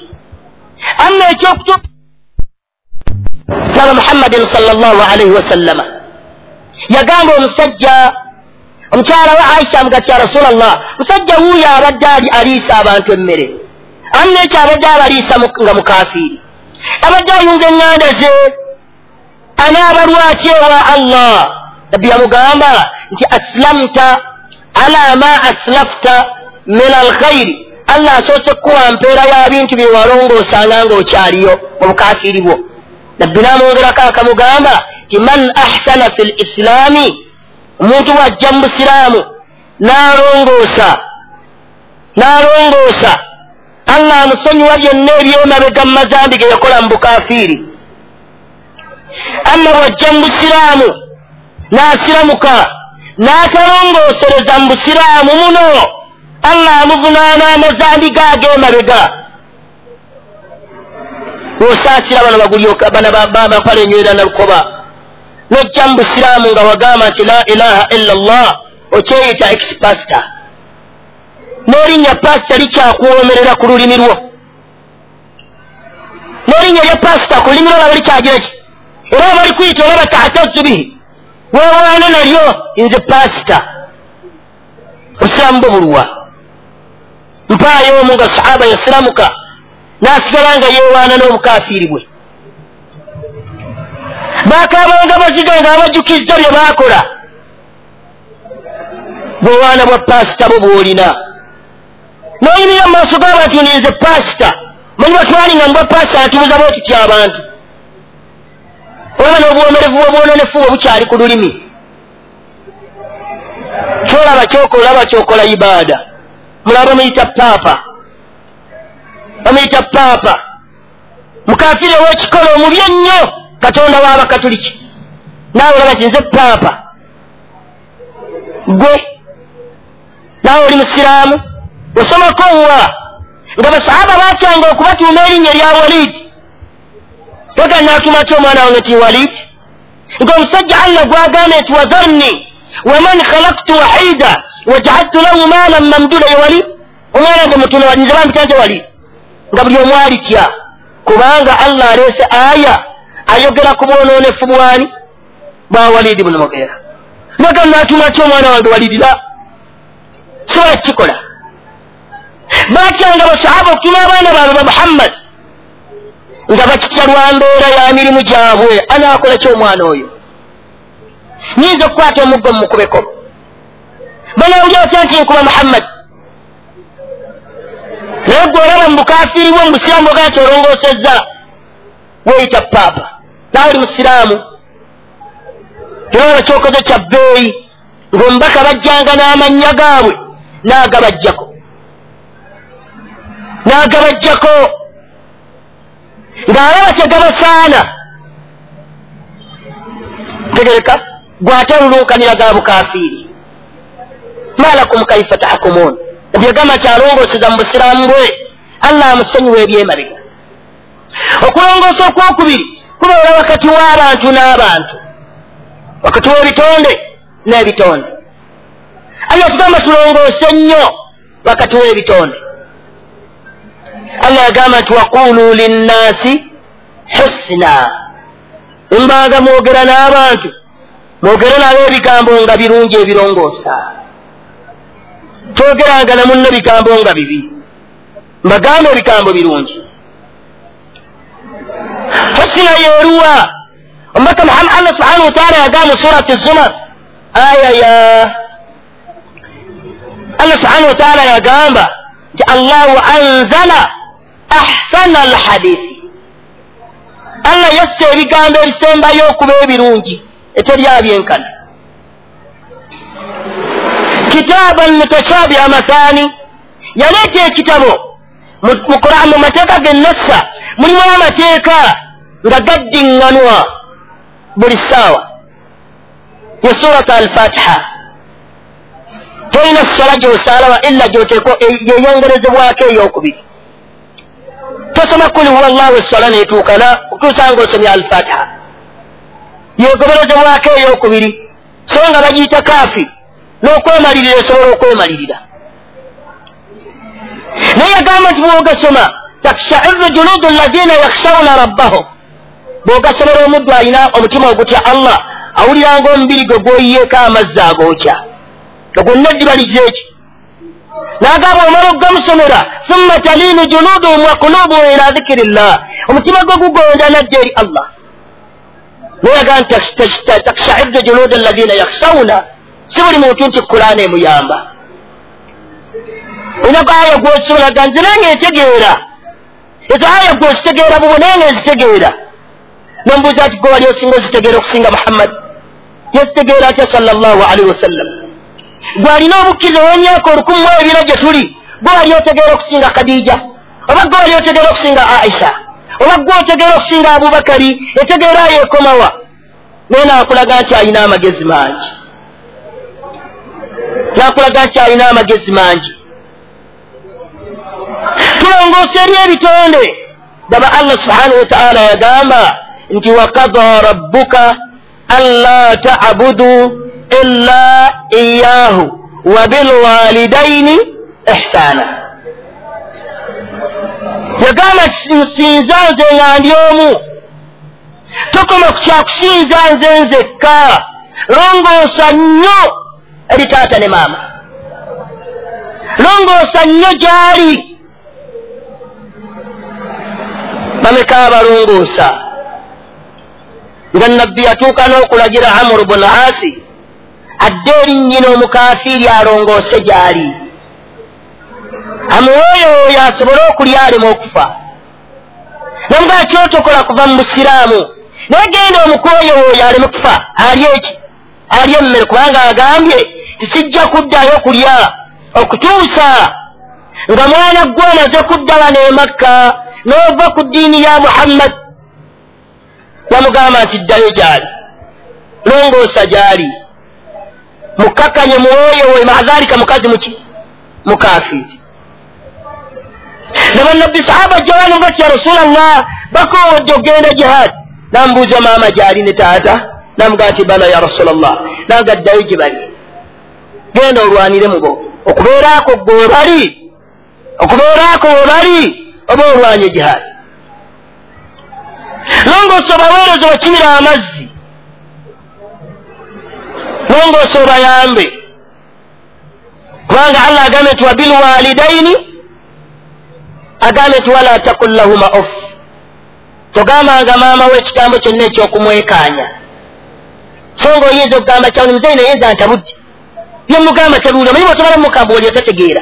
Amma ekyokutu saba muhammadin salllah alaihi wasallama yagamba omusajja omukyala wa aisha amugati ya rasula llah musajja wuuyo abadde ali aliisa abantu emmere amu nekyo abadde abaliisa nga mukafiiri abadde ayunga eŋŋanda ze anaaba lwaki ewa allah nabbi yamugamba nti aslamta ala ma aslafta min alkhairi allah asoose kukuwa mpeera ya bintu byewalongoosanga ngaokyaliyo mu bukafiiri bwo nabbi namwongerako akamugamba ti man ahsana fi lislaami omuntu bwajja mu busiraamu n'alongoosa n'alongoosa allah amusonyiwa byonna ebyomabega mu mazambi ge yakola mu bukafiiri amma bwajja mu busiraamu n'asiramuka n'atalongoosereza mu busiraamu muno. Allah amuvunaana amazambi gaag'emabega osaasira bano bagulibanabampala enywera nalukoba. Nojja mu busiraamu nga wagamba nti la ilaha illa llah okyeyita expasta n'erinnya pasita likyakuwomerera ku lulimi lwo. N'erinnya lya pasita ku lulimi lwo laba likyagira ki? Era oba likuyita olaba taatazu bihi weewaana nalyo nze pasita busiraamu bwe bulwa mpaayo omu nga sahaba yasiramuka n'asigala nga yeewaana n'obukafiiri bwe baakabanga baziga nga abajjukizza bye baakola. Bwewaana bwa pasita bwe bw'olina. N'oyimirira mu maaso g'abantu ninze pasita. Manyi batwalinga mu bwa pasita atubuza bwe tutya abantu olaba n'obwomerevu bwobwononefu bwe bukyali ku lulimi. Kyolaba kyokola olaba kyokola ibaada. Mulaba bamuyita paapa bamuyita paapa mukafiri ow'ekikola omubi ennyo katonda w'abakatuliki naawe olaba ti nze paapa gwe. Naawe oli musiraamu. Osomako wa? Nga basahaba batyanga okubatuuma erinnya lya walidi toga naatuma ty omwana wange ti walidi nga omusajja allah gwagambye nti wazarni waman khalaktu wahida wajaaltu lahu maalan mamdula ye walidi omwana wange mutuna nze bambita nte walidi nga buli omu alitya kubanga allah aleese aya ayogera ku bwononefu bwani? Bwa walidi buno mugeera naga natuma ty omwana wange walidira sobola kukikola batyanga basahaba okutuma abaana baabwe ba muhammadi nga bakitya lwa mbeera ya mirimu gyabwe. Anaakola ky omwana oyo? Nyinza okukwata omuggo mumukubeko banawulya batya nti nkuba muhammadi naye gwe olaba mu bukafiri bwo mu busiraamu bwogana nti olongoosezza weeyita paapa nawe oli musiraamu. Era olaba kyokoze kya bbeeyi. Ng'omubaka bajjanga n'amannya gaabwe n'agabajjako. N'agabajjako. Ng'alaba tegabasaana tegereka gwate olulunkanira ga bukafiiri. Malakum kaifa tahkumuun ebyagamba nti alongooseza mu busiraamu bwe allah amusonyiwa ebyemabega okulongoosa okwokubiri kubeera wakati w'abantu n'abantu wakati w'ebitonde n'ebitonde allah tugamba tulongoose nnyo wakati w'ebitonde allah yagamba nti waqulu linnaasi husina mbaga mwogera n'abantu mwogere nabo ebigambo nga birungi ebirongoosa twogeranga namunno bigambo nga bibi. Mbagamba ebigambo birungi. Husina yeeruwa omubaka muhammad allah subhanahu wataala yagamba surati zumar aya ya allah subhanahu wataala yagamba nti allahu anzala ahsana alhadithi. Allah yassa ebigambo ebisembayo okuba ebirungi eteryabyenkana kitaaban mutashabiha mathani yaleeta ekitabo mu quran mu mateeka gennassa mulimu amateeka nga gaddiŋŋanwa buli ssaawa. Ye surata alfatiha tolina sola gyosaalawa illa gyoteeko yeyongerezebwako eyokubiri tosoma kuli huwa llahu esola netuukana okutuusa nga osomya alfatiha yegoberezebwako eyokubiri so nga bagiyita kaafi n'okwemalirira esobola okwemalirira. Naye yagamba nti bwogasoma takshairu juludu lazina yakhshawuna rabbahum. Bwogasomera omuddu alina omutima ogutya allah awuliranga omubiri gwe gwoyiyeeko amazzi agookya ogonna eddibalizo eki nagamba omala okugamusomera thumma talinu juluduhum wa kulubuhum ila dhikiri llah omutima gwe gugonda nadda eri allah. Nayaga nti takshairu juludu lazina yakhshawuna si buli muntu nti kulaana emuyamba oyinaku aya gwosomeraga nze nange ntegeera ezo aya gwozitegeera bubo naye nga nzitegeera nombuuza ati gwe wali osinga ozitegeera okusinga muhammadi yazitegeera atya sala llahu alaihi wasallam gwe alina obukkiriza ow'emyaka olukumi mu ebiro gye tuli? Gwe wali otegeera okusinga khadija? Oba gwe wali otegeera okusinga aisha? Oba gwe otegeera okusinga abubakari? Etegeera ayo ekomawa? Naye nakulaga nti alina amagezi mangi nakulaga nti alina amagezi mangi. Tulongoosa eri ebitonde. Daba allah subhanahu wataala yagamba nti wakada rabbuka anla tabudu illa iyahu wabilwalidaini ihsana. Yagamba nsinza nze nga ndi omu. Tokoma ku kyakusinza nze nzekka. Longoosa nnyo eri taata ne maama longoosa nnyo gyali bameka abalongoosa nga nabbi yatuuka n'okulagira amuru bunu asi. Adde eri nnyina omukafiiri alongoose gy'ali amuwoyooyo asobole okulya alema okufa namugaa kyotokola kuva mu busiraamu naye genda omukwoyooyo aleme kufa ali eki ali emmere kubanga agambye tisijja kuddayo kulya okutuusa nga mwana gwe omaze kudda wano emakka n'ova ku ddiini ya muhammad. Yamugamba nti ddayo gyali longoosa gyali mukkakanye muwoyowe mahadhalika mukazi muki mukafiiri nabannabbi sahaba jawano bati ya rasulllah bakowodde okgenda jihaadi namubuuza maama gyali ne taata namugaa nti bana ya rasulllah nanga ddayo gye bali genda olwanire mubo okubeeraako gwe webali okubeeraako webali oba olwanye jihaadi longoosa obaweereza obakinira amazzi. Longoosa obayambe. Kubanga allah agambye nti wabilwalidaini agambye nti wala takun lahuma off togambanga maama we ekigambo kyonna ekyokumwekaanya. So nga oyinza okugamba kyawuni muzeyi nayinza ntabudde byemugamba tebiwulira mulimu otomala mukamba oli otategeera?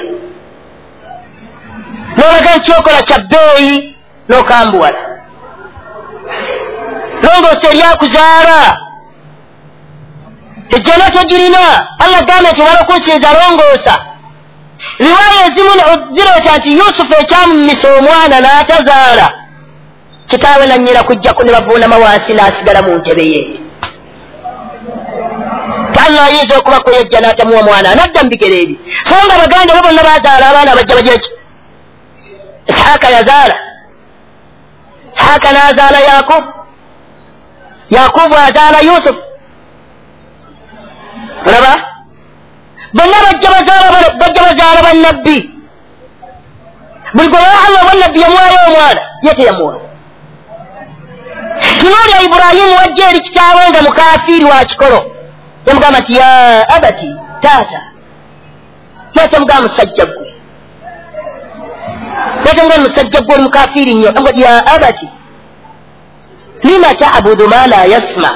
Nolaga nkyokola kya bbeeyi nokambuwala. Longoosa eryakuzaala ejjana togirina allah gambye nti wala okunsinza longoosa riwaya ezimu zireeta nti yusufu ekyamumisa omwana n'atazaala. Kitaawe nanyira kujjaku ne bavuunama wansi n'asigala mu ntebe ye allah ayinza okuba kweyajja n'atamuwa mwana anadda mu bigere ebi so nga baganda bo bonna bazaala abaana bajja bajeki ishaaka yazaala. Ishaaka n'azaala yakubu yakubu azaala yusufu olaba? Bonna bajja bazaala bannabbi. Buli gwe allah bannabbi yamwayo omwana ye teyamuwa. Tunuulya iburahimu wajja eri kitaawe nga mukafiiri wa kikolo yamugamba nti ya abati taata taata mugamba musajja gwe taata mugamba musajja gwe oli mukafiiri nnyo ya abati. Lima tabudu ma la yasma.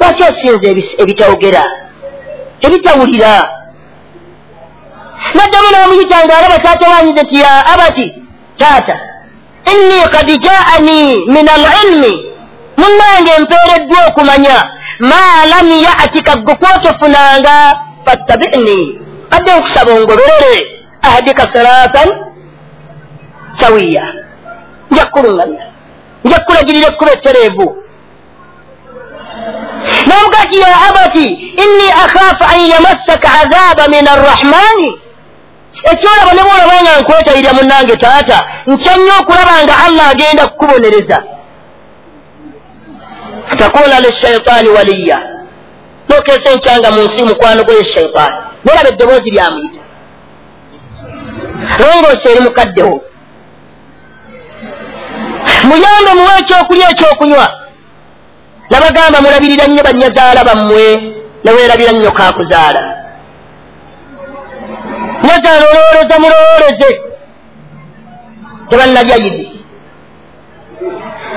Lwaki osinza ebitawogera ebitawulira. Naddamu n'omuyita nga alaba taata wanyize ti ya abati taata inni kad jaani min alilmi munnange mpeereddwa okumanya ma lam yatika gwe kwotofunanga fattabini. Badde nkusaba ongoberere ahdika siratan sawiya. Nja kkulunganya nja kkulagirira ekkuba ettereevu. Namugati ya abati inni akhaafu an yamassaka azaba min arrahmani ekyolaba ne bwolabanga nkwetayirya munnange taata nkya nnyo okulaba nga allah agenda kukubonereza fatakuna lishaitaani waliya. Nokeesa enkyanga mu nsi mukwano gwe shaitaani nolaba eddoboozi lyamuyita longoosa eri mukaddewo muyambe muwe ekyokulya ekyokunywa nabagamba mulabirira nnyo bannyazaala bammwe naweerabira nnyo kakuzaala. Nyazaala olowoleza mulowoleze tebannalya yidi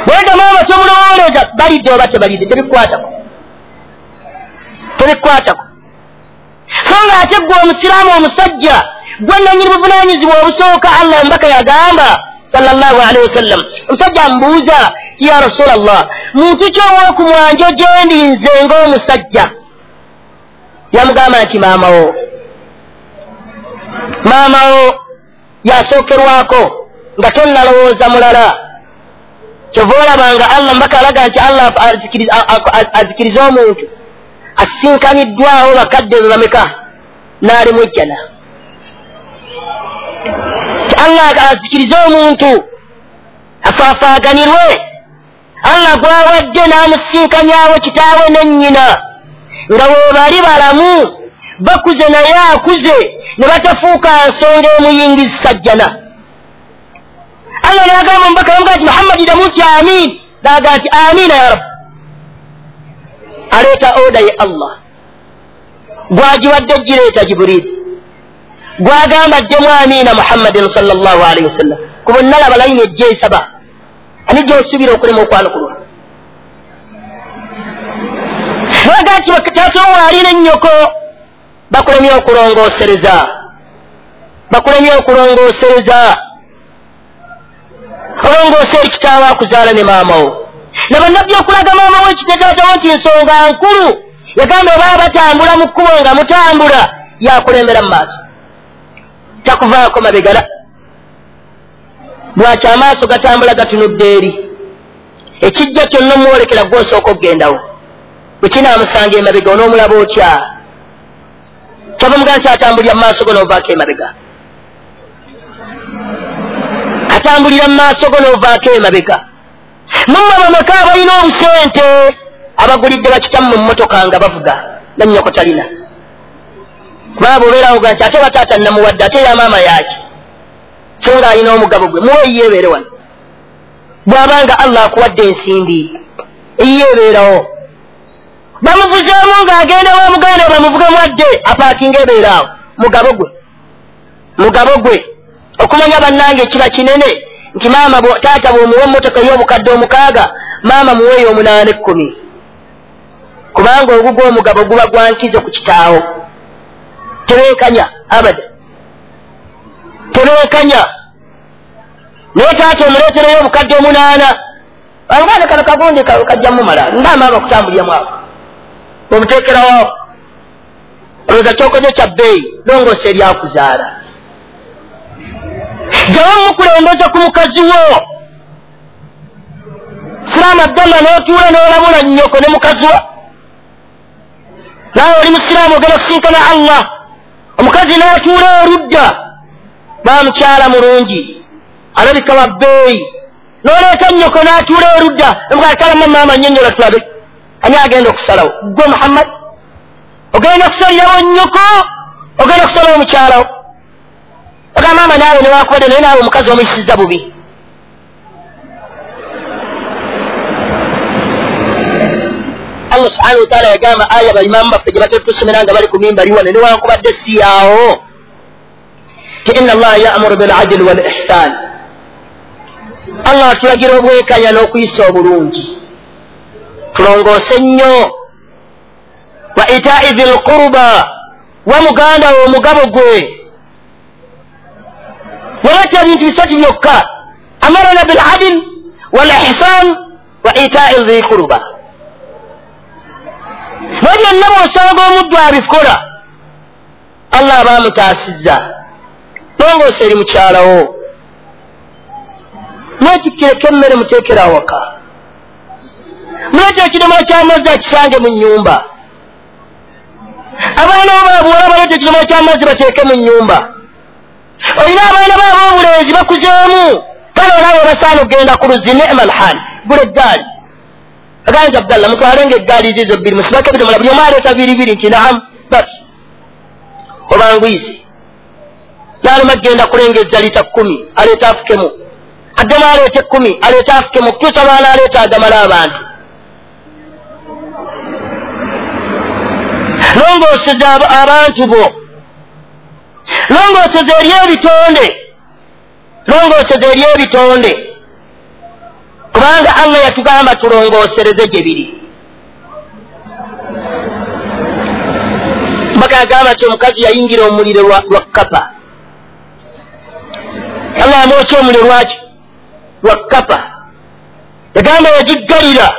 bwega maama tomulowoleza balidde oba tebalidde tebikwatako. Tebikwatako. So nga ate gwe omusiraamu omusajja gwe nanyini buvunanyizibwa obusooka allah embaka yagamba sallallahu alaihi wasallam omusajja amubuuza ya rasula llah muntu kyowokumwanjo gyendi nze ngaomusajja yamugamba nti maamawo maamawo yasookerwako nga tonnalowooza mulala kyova olabanga allah mbaka alaga nti allah azikirize omuntu. Asinkaniddwawo bakadde bameka? N'alimu ejjana ti allah azikirize omuntu afaafaaganirwe allah gwawadde n'amusinkanyawo kitaawe nennyina nga weebali balamu bakuze naye akuze ne batafuuka nsonga emuyingisa jjana allah nagamba mubaka yamugaa ti muhammadi damu nti amin naga nti amina ya rabu aleeta oda ye allah gwagiwadde gireeta jiburiri gwagamba ddemu amiina muhammadin salllah alaihi wasallam ku bonnalaba layini ejja esaba ani gyosuubira okulema okwanukulwa naga nti tatowaali nennyoko bakulemye okulongoosereza bakulemye okulongoosereza olongoosa eri kitaawo akuzaala ne maamawo nabannabbi okulaga maamawo ekiteetaatawo nti ensonga nkulu. Yagamba obaa batambula mu kkubo nga mutambula yakulembera mu maaso. Takuvaako mabegala. Lwaki amaaso gatambula gatunudde eri? Ekijja kyonna omwolekera gwosooka okgendawo. Bwe kinaamusanga emabega onoomulaba otya? Kyova mugaa nti atambulira mu maaso go noovaako emabega atambulira mu maaso go noovaako emabega. Mumwe bameka abalina obusente abagulidde bakitamu mu mmotoka nga bavuga nannyoko talina. Kubanga obeerawo ga nti ate bataata namuwadde ate yamaama yaki so nga alina omugabo gwe muwe eyeebeere wano. Bw'abanga allah akuwadde ensimbi eyeebeerawo bamuvuzeemu ng'agenda wamuganda bamuvugemu adde apaakinga ebeeraawo. Mugabo gwe. Mugabo gwe okumanya bannange kiba kinene nti maama taata bwomuwa emmotoka ey'obukadde omukaaga maama muweeyo omunaana ekkumi. Kubanga ogugwo omugabo guba gwankize ku kitaawo. Tebeekanya abada tebeekanya. Naye taata omuleetereyo obukadde omunaana alugaana kano kagundi kajjamu mala ndaamaama kutambulyamu awo omuteekerawo olowooza kyokoze kya bbeeyi longoosa eryakuzaala jawa mukulembeza ku mukazi wo. Siraamu abdallah n'otuula n'olabula nnyoko ne mukazi wo naawe oli musiraamu ogenda kusinkana allah. Omukazi n'atuula oludda. Baamukyala mulungi. Alabika wa bbeeyi. N'oleeta nnyoko n'atuula oludda. Emukakalamu maama nyonyola tulabe. Ani agenda okusalawo? Gwe muhammad? Ogenda kusalirawo nnyoko? Ogenda kusalawo mukyalawo oga maama naawe newakubadde naye naawe omukazi omuyisiza bubi. Allah subhanahu wataala yagamba aya baimamu baffe gye batetusomera nga bali ku mimbali wane newankubadde si yaawo. Ti ina allaha yamuru biladili wal ihsan. Allah atulagira obwekanya n'okuyisa obulungi. Tulongoose nnyo. Wa itai zi lquruba wa muganda we omugabo gwe yaleta ebintu bisatu byokka amarana biladil wal ihsan wa itai dhikuruba naye byonna bwosanga omuddu abikola allah aba amutaasizza nongoosa eri mukyalawo nekikkireko emmere muteekera awaka muleeta ekidomola kyamazzi akisange mu nyumba abaana bobabuwala baleeta ekidomola kyamazzi bateeke mu nyumba olina abaana baabo obulenzi bakuzeemu kale olaba basaana okgenda ku luzi nema lhal gula eggaali. Aganja abdallah mutwalenga eggaali zizo bbiri musibako ebidomola buli omu aleeta biribiri nti naam bat obangwizi nalema genda kulengeza lita kumi aleeta afukemu addemu aleeta ekkumi aleeta afukemu okutuusa baana aleeta agamala abantu longooseza abantu bo longooseza eri ebitonde. Longooseza eri ebitonde. Kubanga allah yatugamba tulongoosereze gye biri. Mbaka yagamba nti omukazi yayingira omuliro lwa kapa allah amwokya omuliro lwaki lwa kapa yagamba yagiggalira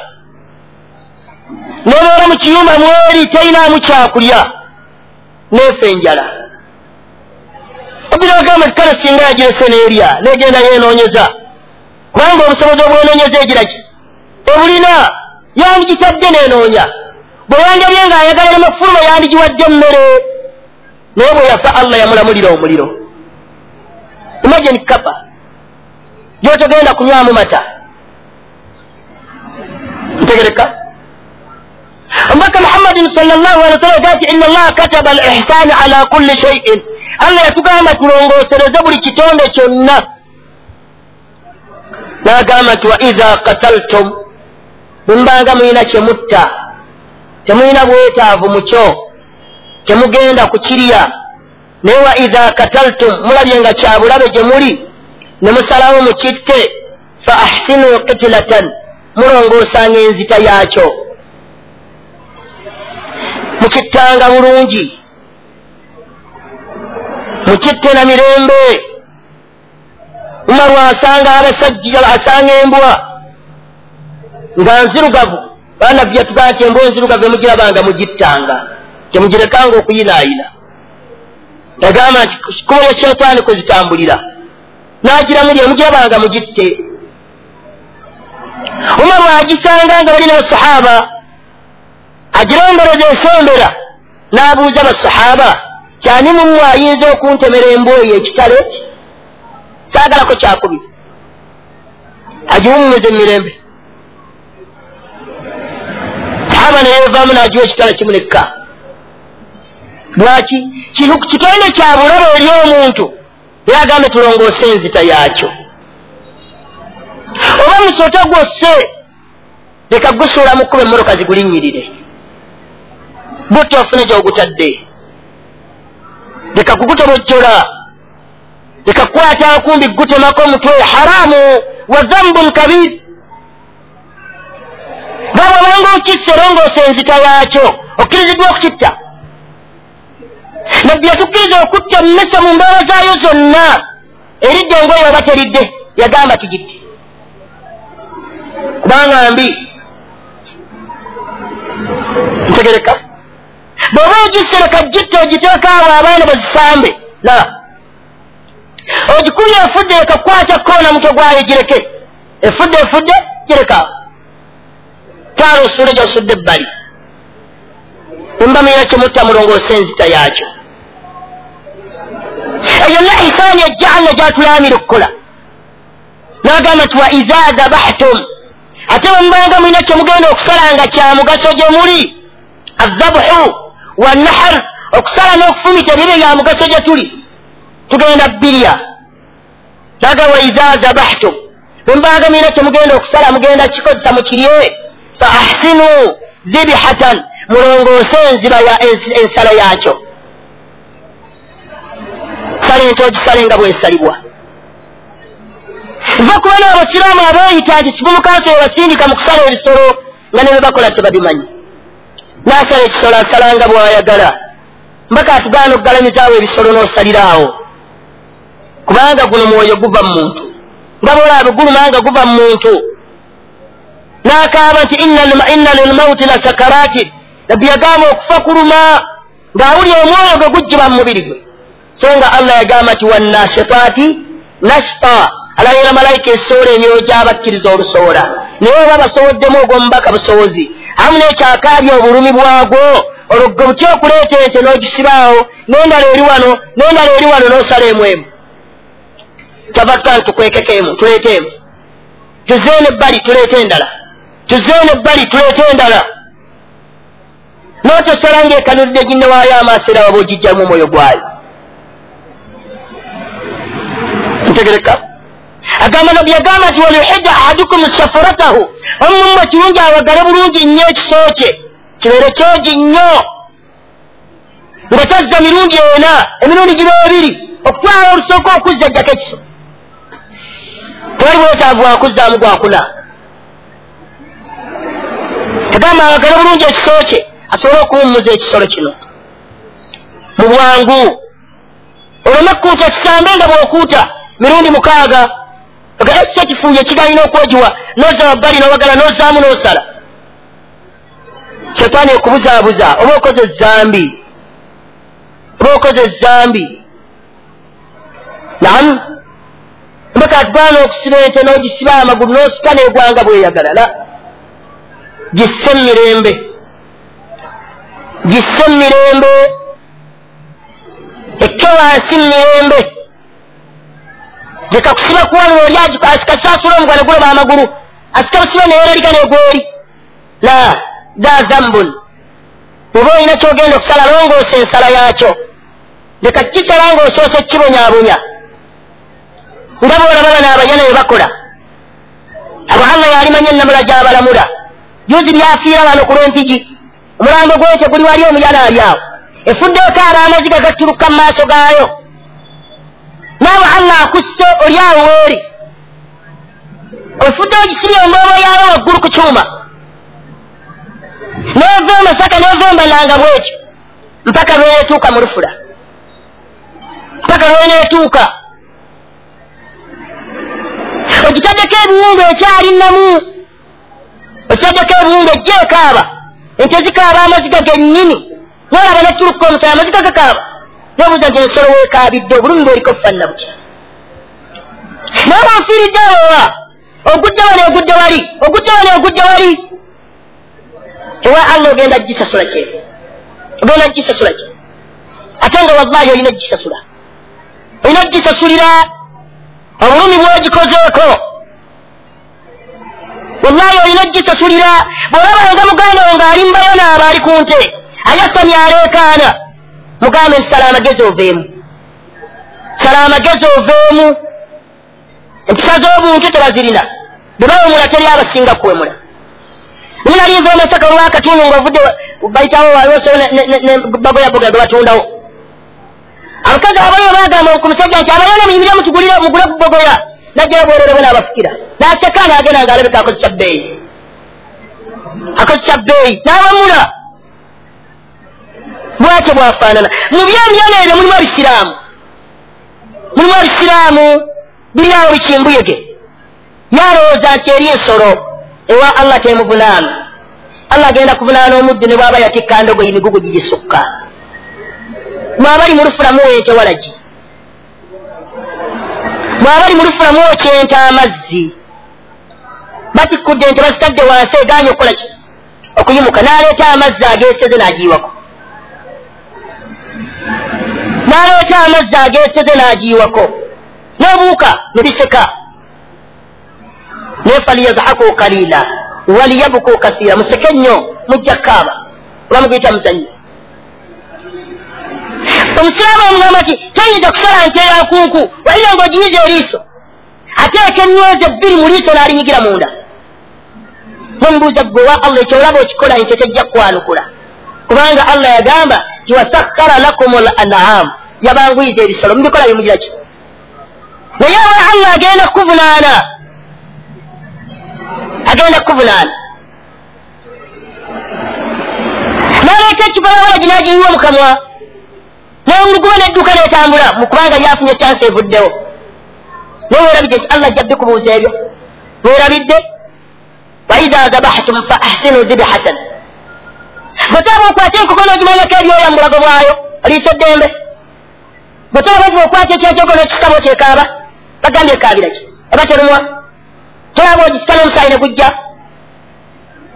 nobeera mu kiyumba mweri tayinaamu kyakulya. Neefa enjala obira agamba ti kale singa yagirese neerya negenda yenoonyeza kubanga obusobozi obwenoonyeza egiraki obulina yandigitadde nenoonya. Bwe yandabye ng'ayagala namafuluma yandigiwadde emmere naye bwe yafa allah yamulamulira omuliro. Imagini kapa gyotogenda kunywamu mata. Ntegereka. Omubaka muhammadin salllah ali wasallam gati ina allaha kataba al ihsani ala kulli shaiin allah yatugamba tulongosereze buli kitonde kyonna. Nagamba nti wa iza kataltum bwembanga mulina kyemutta temulina bwetaavu mukyo temugenda kukirya naye wa iza kataltum mulabye nga kyabulabe gye muli ne musalawo mukitte fa ahsinu kitilatan mulongoosanga enzita yaakyo. Mukittanga bulungi mukitte na mirembe. Umaru asanga abasajja asanga embwa. Nga nzirugavu banabbi yatugamba nti embwa enzirugavu emugirabanga mugittanga. Temugirekanga okuyinaayina. Yagamba nti kikubo lya shetaani kwe zitambulira nagiramuli emugirabanga mugitte. Umaru agisanga nga balina basahaba agirombereza esembera n'abuuza basahaba kyani mumu ayinza okuntemera embwoyi ekitale? Eki saagalako kyakubiri. Agiwummuza emirembe. Sahaba nayevaamu n'agiwa ekitale kimu nekka lwaki? Kino kitonde kya bulabe eri omuntu. Era agambe tulongoose enzita yaakyo. Oba musota gwosse leka gusuula mu kkuba emmotoka zigulinnyirire butta ofune gyogutadde leka kugutobojjola leka kukwata nkumbi gutemako omutwe haramu wa zambun kabir gaba obanga okissa erongoosa enzita yaakyo okkiriziddwa okukitta nabbi yatukkiriza okutta mmese mu mbeera zaayo zonna eridde engoye oba teridde yagamba tugitte kubanga mbi ntegereka bw'oba ogisereka gitte ogiteeka abo abaana bazisambe. La. Ogikubye efudde leka kukwata koona mutwe gwayo gireke. Efudde efudde gireka taala osuule gyosudde ebbali. Embamira kyemutta mulongoose enzita yaakyo. Eyo na isaani ejja allah gyatulamira okukola. Nagamba nti wa iza zabahtum ate bwemubanga mulina kyemugenda okusala nga kyamugaso gye muli azabuhu wanahar okusala n'okufumita ebibe bya mugaso gye tuli tugenda bbirya naga wa iza zabahtum bwemubanga mulina kyemugenda okusala mugenda kikozesa mukirye fa ahsinu zibihatan mulongoose enziba ya ensala yaakyo sala ente ogisale nga bwesalibwa nva kuba n'abasiraamu abeeyita nti kibumukanso webasindika mu kusala ebisolo nga ne bebakola tebabimanyi n'asala ekisolo asalanga bwayagala mbaka atugaana okugalamizaawo ebisolo n'osaliraawo kubanga guno mwoyo guva mu muntu nga boolaabe gulumanga guva mu muntu n'akaaba nti inna lilmauti la sakaratin nabbi yagamba okufa kuluma ng'awulya omwoyo gwe gujjiba mu mubiri gwe. So nga allah yagamba nti wannashitaati nashita alayira malayika esoola emyoyo gy'abakkiriza olusoola. Naye oba basowoddemu ogw'omubaka busowozi amu n'ekyakaabya obulumi bwagwo olwo gwe buty okuleeta ente n'ogisibaawo n'endala eri wano n'endala eri wano n'osala emu emu. Tavakkan tukwekeko emu tuleete emu. Tuzeene ebbali tuleete endala. Tuzeene ebbali tuleete endala. N'otosala ngaekanulidde ginnewaayo amaaso era waba ogijjamu omwoyo gwayo. Ntegereka agamba nabbi yagamba nti walihidda ahadukum safuratahu omumwe kirungi awagale bulungi nnyo ekiso kye kibeere kyogi nnyo. Nga tazza mirundi ena emirundi giba ebiri okutwala olusooka okuzza jjako ekiso. Tewali bwetaavu wakuzzaamu gwakuna agamba awagale bulungi ekiso kye asobole okuwummuza ekisolo kino. Mu bwangu oleme kuuta kisambe nga bw'okuuta mirundi mukaaga ekisa kifunye kigalina okwogiwa noza wabbali nowagala nozaamu nosala. Shetaani ekubuzaabuza oba okoze ezambi oba okoze ezambi namu mbaka atugana okusiba ente n'ogisiba amagulu n'osika n'egwanga bweyagala la. Gisse emirembe. Gisse emirembe. Ekke wansi mirembe leka kusiba kuwalula oli asikasasula omugwane guloba amagulu asika busiba neyeralika negweri la da zambun. Oba olina kyogenda okusala longoosa ensala yakyo leka kisala ngaosoose kibonyabonya nga boolaba bano abanyana bye bakola abo allah yalimanye enamula gyabalamula juzi byafiira bano ku lwempigi omulambo gwekyo guli wali omuyana ali awo efuddeeko abaamaziga gattuluka mu maaso gaayo naawe allah akusse oli awo weeri. Ofudde ogisibye omwobo yawo waggulu ku kyuma. Nova emasaka nova embalanga bwekyo mpaka lweneetuuka mu lufula. Mpaka lweneetuuka. Ogitaddeko ebiwundu ekyali namu okitaddeko ebiwundu ejja ekaaba ente zikaaba amaziga gennyini nolaba nettuluka omusaya amaziga gakaaba nobuuza nti ensolo weekaabidde obulumi bweriko fanna butya naaba ofiiridde awowa ogudde wano ogudde wali ogudde wano ogudde wali ewa allah ogenda gisasula kye ogenda gisasula kye ate nga wallahi olina gisasula olina gisasulira obulumi bwogikozeeko wallahi olina gisasulira bwolabanga muganda wo ngaali mbayo naaba ali ku nte ayasamya aleekaana mugambe nti sala amagezi oveemu sala amagezi oveemu empisa z'obuntu tebazirina bebawemula teri abasinga kuwemula naye nalinza omasaka olwakatundu ngaovudde bayitawo bagoyaboga ge batundawo. Abakazi abayo bagamba ku musajja nti abayona muyimire mutugulire mugule ku bogoya. Najjayo bwererebwe n'abafukira naseka nagenda nga alabeka akozesa bbeeyi. Akozesa bbeeyi. N'abamula bwatyo bwafaanana. Mu byemyana ebyo mulimu ebisiraamu mulimu ebisiraamu biryawo bikimbuyege. Yalowooza nti eri ensolo ewa allah temuvunaana. Allah agenda kuvunaana omuddu ne bwaba yatikka ndogoyi migugu gigisukka. Mwabali mulufula muwente walagi. Mwabali mulufula mwokyenta amazzi. Batikkudde nti bazitadde wansi eganye okukola ki? Okuyimuka n'aleeta amazzi ageeseze n'agiyiwako n'aleeta amazzi ageeseze n'agiyiwako n'obuuka ne biseka. Naye faliyadhaku kalila waliyabuku kasiira museke nnyo mujja kaaba oba mugiyita muzanyo omusiraamu omugamba nti toyinza kusala nte ya nkunku walina ngaoginyiza eriiso. Ateeka emyezi ebbiri mu liiso n'alinyigira munda. Nomubuuza gwe wa allah ekyolaba okikola nte tejja kukwanukula kubanga allah yagamba ti wasakkara lakum l anam yabanguyiza ebisolo mubikola bimugira ki naye awe allah agenda kukuvunaana agenda kukuvunaana naleeta ekipalawala ginagiyiwa mukamwa nenguluguba nedduka netambula mukubanga yafunye chansi evuddewo naye werabidde nti allah ajja bikubuuza ebyo werabidde waidha zabahtum fa ahsinu zibhatan bwetaba okwata enkoko nogimanyako ebyoya mu bulago bwayo oliisa eddembe bwetaba batiba okwata ekyekyogo nekisitabo kyekaaba bagambye ekaabiraki eba terumwa tolaba ogisika n'omusaayi ne gujja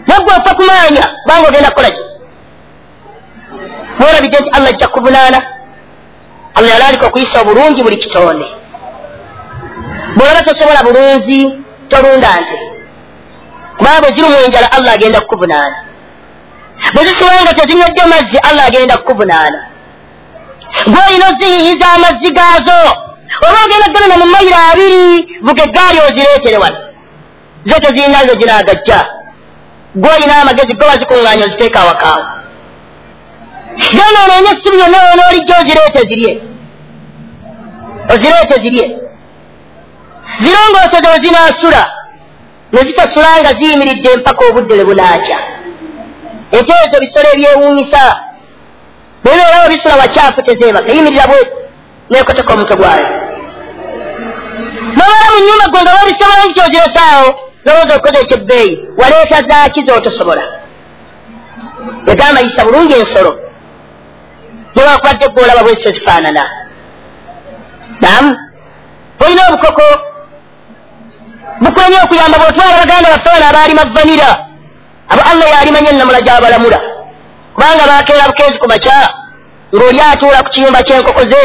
naggwe ofa kumaanya kubanga ogenda kukolaki bwerabidde nti allah ajja kuvunaana allah yalaalika okuyisa obulungi buli kitonde bwolaba tosobola bulunzi tolunda nte kubanga bwe ziri mu enjala allah agenda kukuvunaana bwe zisobola nga tezinywedde mazzi allah agenda kukuvunaana gwe olina oziyiyiza amazzi gaazo oba ogenda ganana mu mayiro abiri vuga eggaali ozireetere wano zo tezirinazo ginagajja gwe olina amagezi gwe wazikuŋŋaanya oziteeka awakaawo genda onoonye essubi yonna onoolijja ozireete zirye. Ozireete zirye. Zirongooseze ozinaasula ne zitasula nga ziyimiridde empaka obudde le bunaakya. Ete ezo bisolo ebyewuunyisa nebeerawo bisula wakyafu tezeebaka yimirira bwe nekoteka omutwe gwayo nobala mu nyumba gwe nga babisobola nti kyoziresaawo lowooza okukoza ekyebbeeyi waleeta zaaki zotosobola egamba yisa bulungi ensolo newakubadde gweolaba bwesiso zifaanana namu olina obukoko bukwenya okuyamba bwotwala baganda baffe bano abaalima vanira abo allah yalimanye enamula gyabalamula kubanga bakeera bukeezi ku makya ng'oli atuula ku kiyumba ky'enkoko ze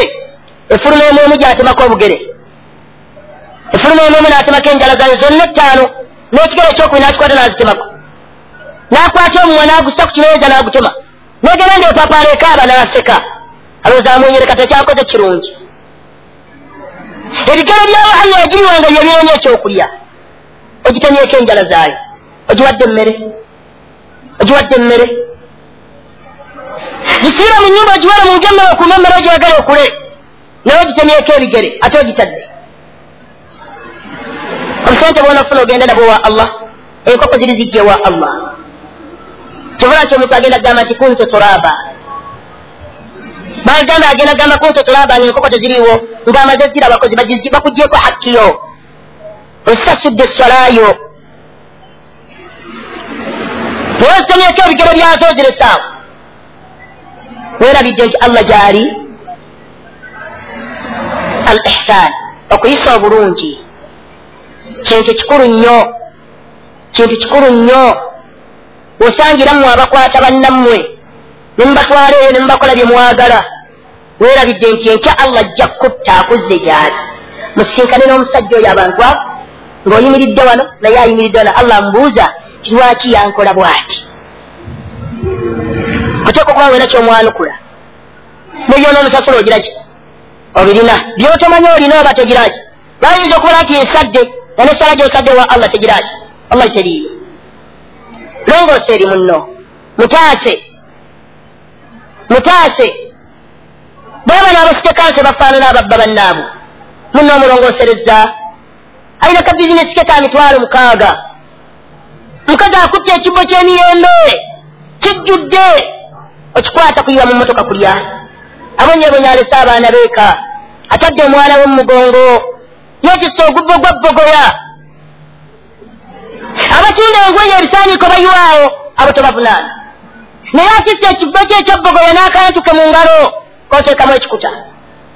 efuluma emu emu gyatemako obugere. Efuluma emu emu n'atemako enjala zayo zonna ettaano n'ekigere ekyokubiri n'akikwata n'azitemako. N'akwata omumwa n'agusa ku kimeeza n'agutema. Negenda ngaepapaala ekaaba n'aseka alowooza amunyereka tekyakoze kirungi. Ebigero byawo allah yagiriwanga yebyonye ekyokulya. Ogitemyeko enjala zaayo. Ogiwadde emmere. Ogiwadde emmere gisiira mu nyumba ogiwala munge emmere okuuma emmere ogyagala okule. Naye ogitemyeko ebigere ate ogitadde. Obusente bwonafuna ogenda nabwo wa allah enkoko ziri zijje wa allah. Kyobola nti omuntu agenda kugamba nti kunto turaba. Bagamba agenda kugamba kunto turaba nga enkoko teziriiwo ngaamaze zira abakozi bakugyeko hakkiyo. Osasudde eswalayo naye ozitemyeko ebigero byazo oziresaawo weerabidde nti allah gyali al ihsan okuyisa obulungi kintu kikulu nnyo. Kintu kikulu nnyo. Osangirammwe abakwata bannammwe. Nemubatwala eyo nemubakola bye mwagala. Weerabidde nti enkya allah ajja kutta akuzze gyali. Musinkane n'omusajja oyo abantu abo ng'oyimiridde wano naye ayimiridde wano. Allah mubuuza ti lwaki yankola bw'ati oteeka okuba wena kyomwanukula. Nebyona omusasula ogiraki obirina byotomanyi olina oba tegiraki bayinza okubala nti esadde nanesala gyosadde wa allah tegiraki allah teriiyo. Longoosa eri munno. Mutaase. Mutaase. Baba naabasitekanse bafaanana ababba bannaabu munno omulongoosereza alina ka bizinesi ke ka mitwalo mukaaga. Mukazi akutta ekibbo ky'emiyembe kijjudde okikwata kuyiwa mu motoka kulya. Abonyebonya alese abaana beeka. Atadde omwana we mumugongo yekisa ogubbo gwa bbogoya. Abatunda engoye ebisaaniiko bayiwaawo abo tobavunaana naye akisa ekibbo kye ekyabbogoya n'akantuke mu ngalo koteekamu ekikuta.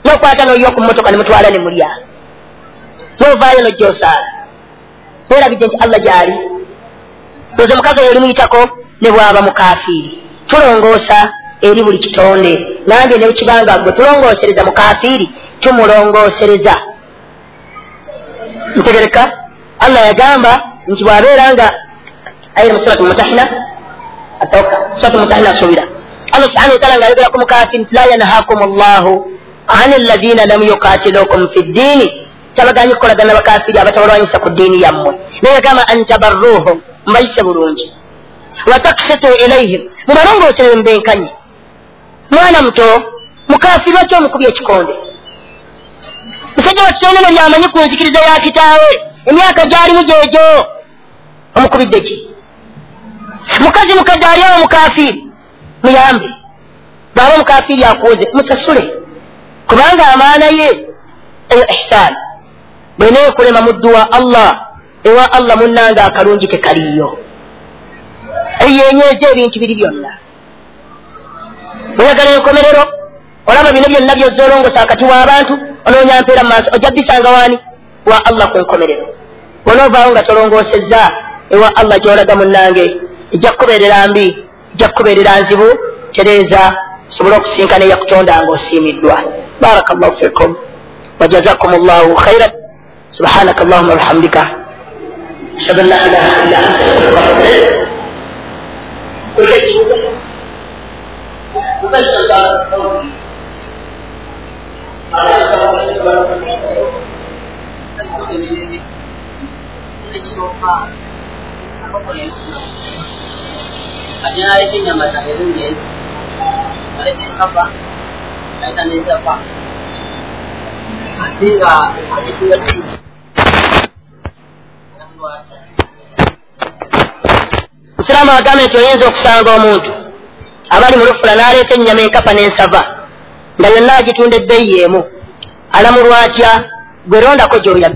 Nokwata noyiwa ku motoka nemutwala ne mulya. Novaayo nojja osaala. Weerabidde nti allah gyali. Oze mukazi oyo olimuyitako ne bwaba mukafiiri tulongoosa eri buli kitonde. Nange ne bukibanga gwe tulongoosereza mukafiiri tumulongoosereza ntegereka allah yagamba nti bwabeera nga ayire mu surati mutahina atoka surati mutahina asubira allah subhana wataala nga ayogera ku mukafiri nti la yanhakum llahu an alladhina lam yukatilukum fi ddiini tabaganyi kukolagana bakafiri abatabalwanyisa ku ddiini yammwe. Naye yagamba an tabarruhum mbayise bulungi wataksitu ilaihim mubalongoosere mubenkanye mwana muto mukafiri lwaki omukubi ekikonde musajja wakitonde ne byamanyi ku nzikiriza ya kitaawe emyaka gyalimu gyegyo omukubidde ki mukazi mukadde ali awo mukafiri muyambe bwaba omukafiri akuwoze musasule kubanga amaana ye eyo ihsan bweneekulema muddu wa allah ewa allah munnanga akalungi tekaliyo eyenyeeza ebintu biri byonna. Oyagala enkomerero olaba bino byonna byozolongosa akati w'abantu onoonya mpeera mu maaso ojja bisanga waani? Wa allah ku nkomerero. Onoovaawo nga tolongoosezza ewa allah gyolaga munnange ejja kukubeerera mbi ejja kukubeerera nzibu tereeza sobole okusinkana eyakutonda nga osiimiddwa. Baraka llahu fikum wajazakum llahu khairan subhanaka allahuma wabihamdika ashhadu an la ilaha illa anta ate naleta enyama zange zungenzi aleta enkava aleta nezava ate nga musiraamu agambe nti oyinza okusanga omuntu abali mu lufula n'aleeta ennyama enkapa n'ensava nga yonna agitunda ebbeeyi emu. Alamulwatya gwe rondako gy'oya